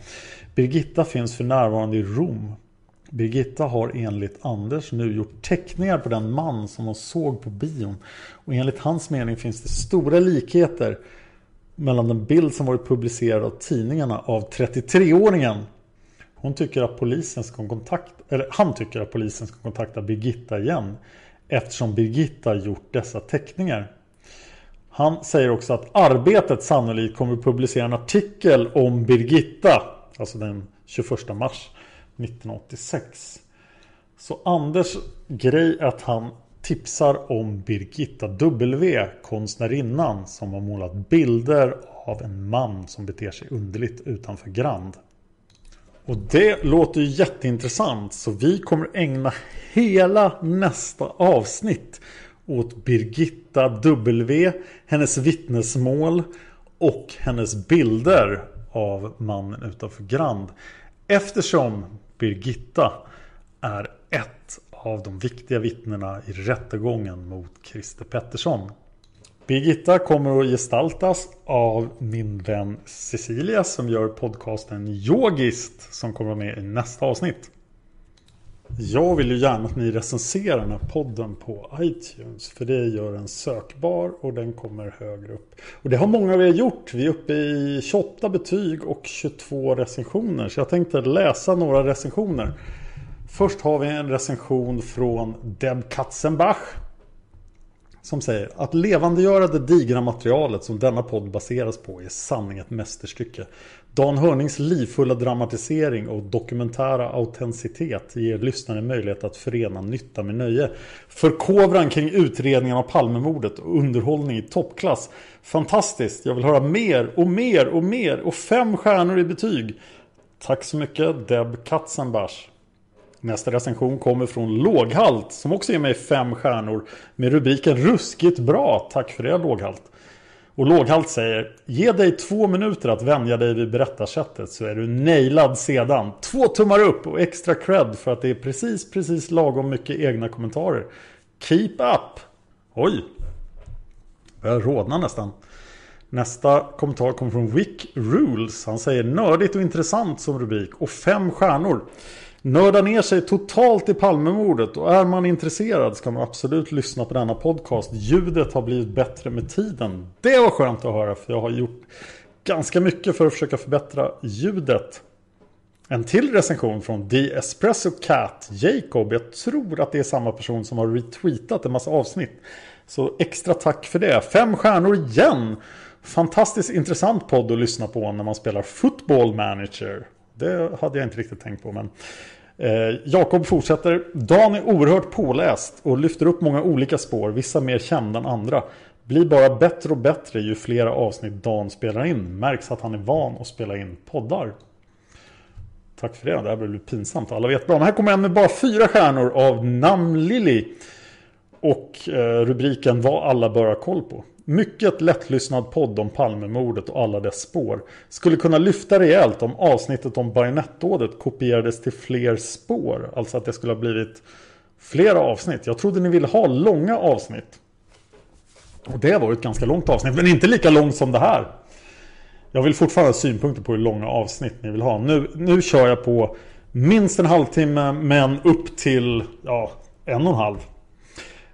Birgitta finns för närvarande i Rom. Birgitta har enligt Anders nu gjort teckningar på den man som hon såg på bion. Och enligt hans mening finns det stora likheter mellan den bild som varit publicerad av tidningarna av 33-åringen. Hon tycker att polisen ska kontakta, eller han tycker att polisen ska kontakta Birgitta igen. Eftersom Birgitta gjort dessa teckningar. Han säger också att Arbetet sannolikt kommer att publicera en artikel om Birgitta. Alltså den 21 mars 1986. Så Anders grej är att han tipsar om Birgitta W, konstnärinnan som har målat bilder av en man som beter sig underligt utanför Grand. Och det låter ju jätteintressant så vi kommer ägna hela nästa avsnitt åt Birgitta W, hennes vittnesmål och hennes bilder av mannen utanför Grand. Eftersom Birgitta är av de viktiga vittnena i rättegången mot Christer Pettersson. Birgitta kommer att gestaltas av min vän Cecilia som gör podcasten Yogist som kommer med i nästa avsnitt. Jag vill ju gärna att ni recenserar den här podden på iTunes. För det gör den sökbar och den kommer högre upp. Och det har många av er gjort. Vi är uppe i 28 betyg och 22 recensioner. Så jag tänkte läsa några recensioner. Först har vi en recension från Deb Katzenbach. Som säger att levandegöra det digra materialet som denna podd baseras på är sanning ett mästerstycke. Dan Hörnings livfulla dramatisering och dokumentära autenticitet ger lyssnaren möjlighet att förena nytta med nöje. Förkovran kring utredningen av Palmemordet och underhållning i toppklass. Fantastiskt! Jag vill höra mer och mer och mer och fem stjärnor i betyg. Tack så mycket Deb Katzenbach. Nästa recension kommer från Låghalt som också ger mig fem stjärnor med rubriken Ruskigt bra. Tack för det Låghalt. Och Låghalt säger Ge dig två minuter att vänja dig vid berättarsättet så är du nailad sedan. Två tummar upp och extra cred för att det är precis, precis lagom mycket egna kommentarer. Keep up! Oj! Börjar rodna nästan. Nästa kommentar kommer från Wick Rules. Han säger nördigt och intressant som rubrik och fem stjärnor. Nörda ner sig totalt i Palmemordet och är man intresserad ska man absolut lyssna på denna podcast. Ljudet har blivit bättre med tiden. Det var skönt att höra för jag har gjort ganska mycket för att försöka förbättra ljudet. En till recension från The Espresso Cat, Jacob. Jag tror att det är samma person som har retweetat en massa avsnitt. Så extra tack för det. Fem stjärnor igen! Fantastiskt intressant podd att lyssna på när man spelar Football Manager. Det hade jag inte riktigt tänkt på. Men eh, Jakob fortsätter. Dan är oerhört påläst och lyfter upp många olika spår. Vissa mer kända än andra. Blir bara bättre och bättre ju flera avsnitt Dan spelar in. Märks att han är van att spela in poddar. Tack för det. Det här blir pinsamt. Alla vet bra. Men här kommer en med bara fyra stjärnor av Namlili. Och eh, rubriken Vad alla bör ha koll på. Mycket lättlyssnad podd om Palmemordet och alla dess spår. Skulle kunna lyfta rejält om avsnittet om bajonettdådet kopierades till fler spår. Alltså att det skulle ha blivit flera avsnitt. Jag trodde ni ville ha långa avsnitt. Och det var ett ganska långt avsnitt, men inte lika långt som det här. Jag vill fortfarande ha synpunkter på hur långa avsnitt ni vill ha. Nu, nu kör jag på minst en halvtimme, men upp till ja, en och en halv.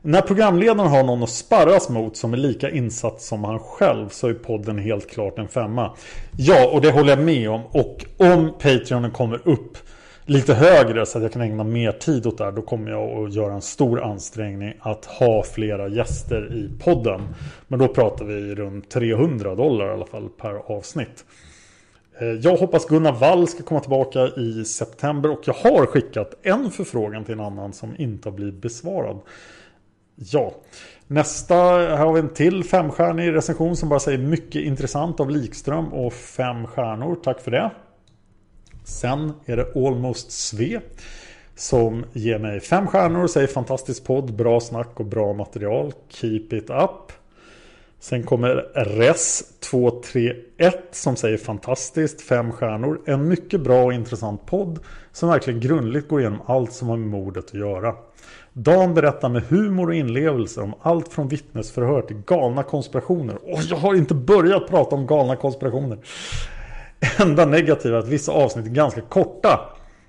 När programledaren har någon att sparras mot som är lika insatt som han själv så är podden helt klart en femma. Ja, och det håller jag med om. Och om Patreonen kommer upp lite högre så att jag kan ägna mer tid åt det här. Då kommer jag att göra en stor ansträngning att ha flera gäster i podden. Men då pratar vi runt 300 dollar i alla fall per avsnitt. Eh, jag hoppas Gunnar Wall ska komma tillbaka i september och jag har skickat en förfrågan till en annan som inte har blivit besvarad. Ja, nästa, här har vi en till femstjärnig recension som bara säger mycket intressant av Likström och fem stjärnor. Tack för det. Sen är det Almost Sve som ger mig fem stjärnor och säger fantastisk podd, bra snack och bra material. Keep it up. Sen kommer Res231 som säger fantastiskt, fem stjärnor. En mycket bra och intressant podd som verkligen grundligt går igenom allt som har med mordet att göra. Dan berättar med humor och inlevelse om allt från vittnesförhör till galna konspirationer. Och jag har inte börjat prata om galna konspirationer. Enda negativa är att vissa avsnitt är ganska korta.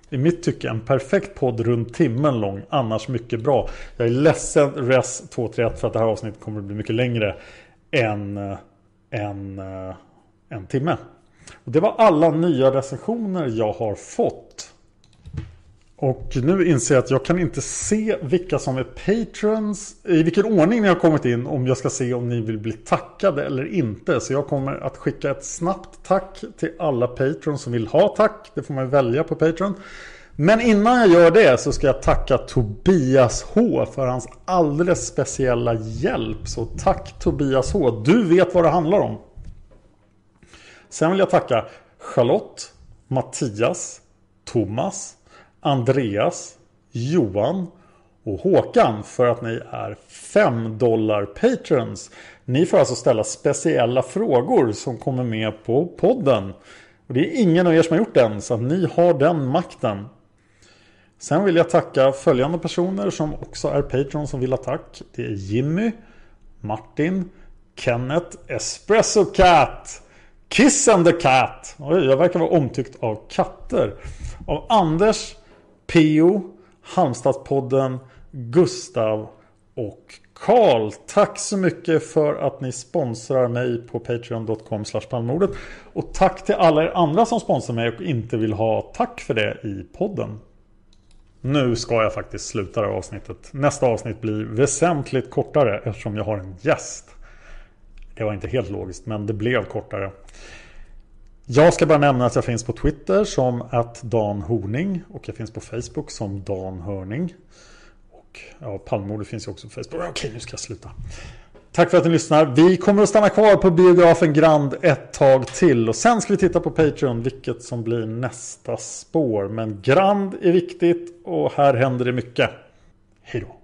I mitt tycke en perfekt podd runt timmen lång, annars mycket bra. Jag är ledsen Res 231 för att det här avsnittet kommer att bli mycket längre än eh, en, eh, en timme. Och det var alla nya recensioner jag har fått. Och nu inser jag att jag kan inte se vilka som är patrons I vilken ordning ni har kommit in Om jag ska se om ni vill bli tackade eller inte. Så jag kommer att skicka ett snabbt tack Till alla patrons som vill ha tack. Det får man välja på Patreon. Men innan jag gör det så ska jag tacka Tobias H För hans alldeles speciella hjälp. Så tack Tobias H. Du vet vad det handlar om. Sen vill jag tacka Charlotte Mattias Thomas Andreas, Johan och Håkan för att ni är 5 dollar patrons. Ni får alltså ställa speciella frågor som kommer med på podden. Och det är ingen av er som har gjort den så att ni har den makten. Sen vill jag tacka följande personer som också är patrons som vill ha tack. Det är Jimmy, Martin, Kenneth, Espresso Cat, Kiss and the Cat. Oj, jag verkar vara omtyckt av katter. Av Anders, Pio, Halmstadspodden, Gustav och Karl. Tack så mycket för att ni sponsrar mig på patreon.com palmordet. Och tack till alla er andra som sponsrar mig och inte vill ha tack för det i podden. Nu ska jag faktiskt sluta det här avsnittet. Nästa avsnitt blir väsentligt kortare eftersom jag har en gäst. Det var inte helt logiskt men det blev kortare. Jag ska bara nämna att jag finns på Twitter som att Dan Horning och jag finns på Facebook som Dan Hörning. Och ja, Palmemordet finns ju också på Facebook. Okej, nu ska jag sluta. Tack för att ni lyssnar. Vi kommer att stanna kvar på biografen Grand ett tag till. Och sen ska vi titta på Patreon vilket som blir nästa spår. Men Grand är viktigt och här händer det mycket. Hej då.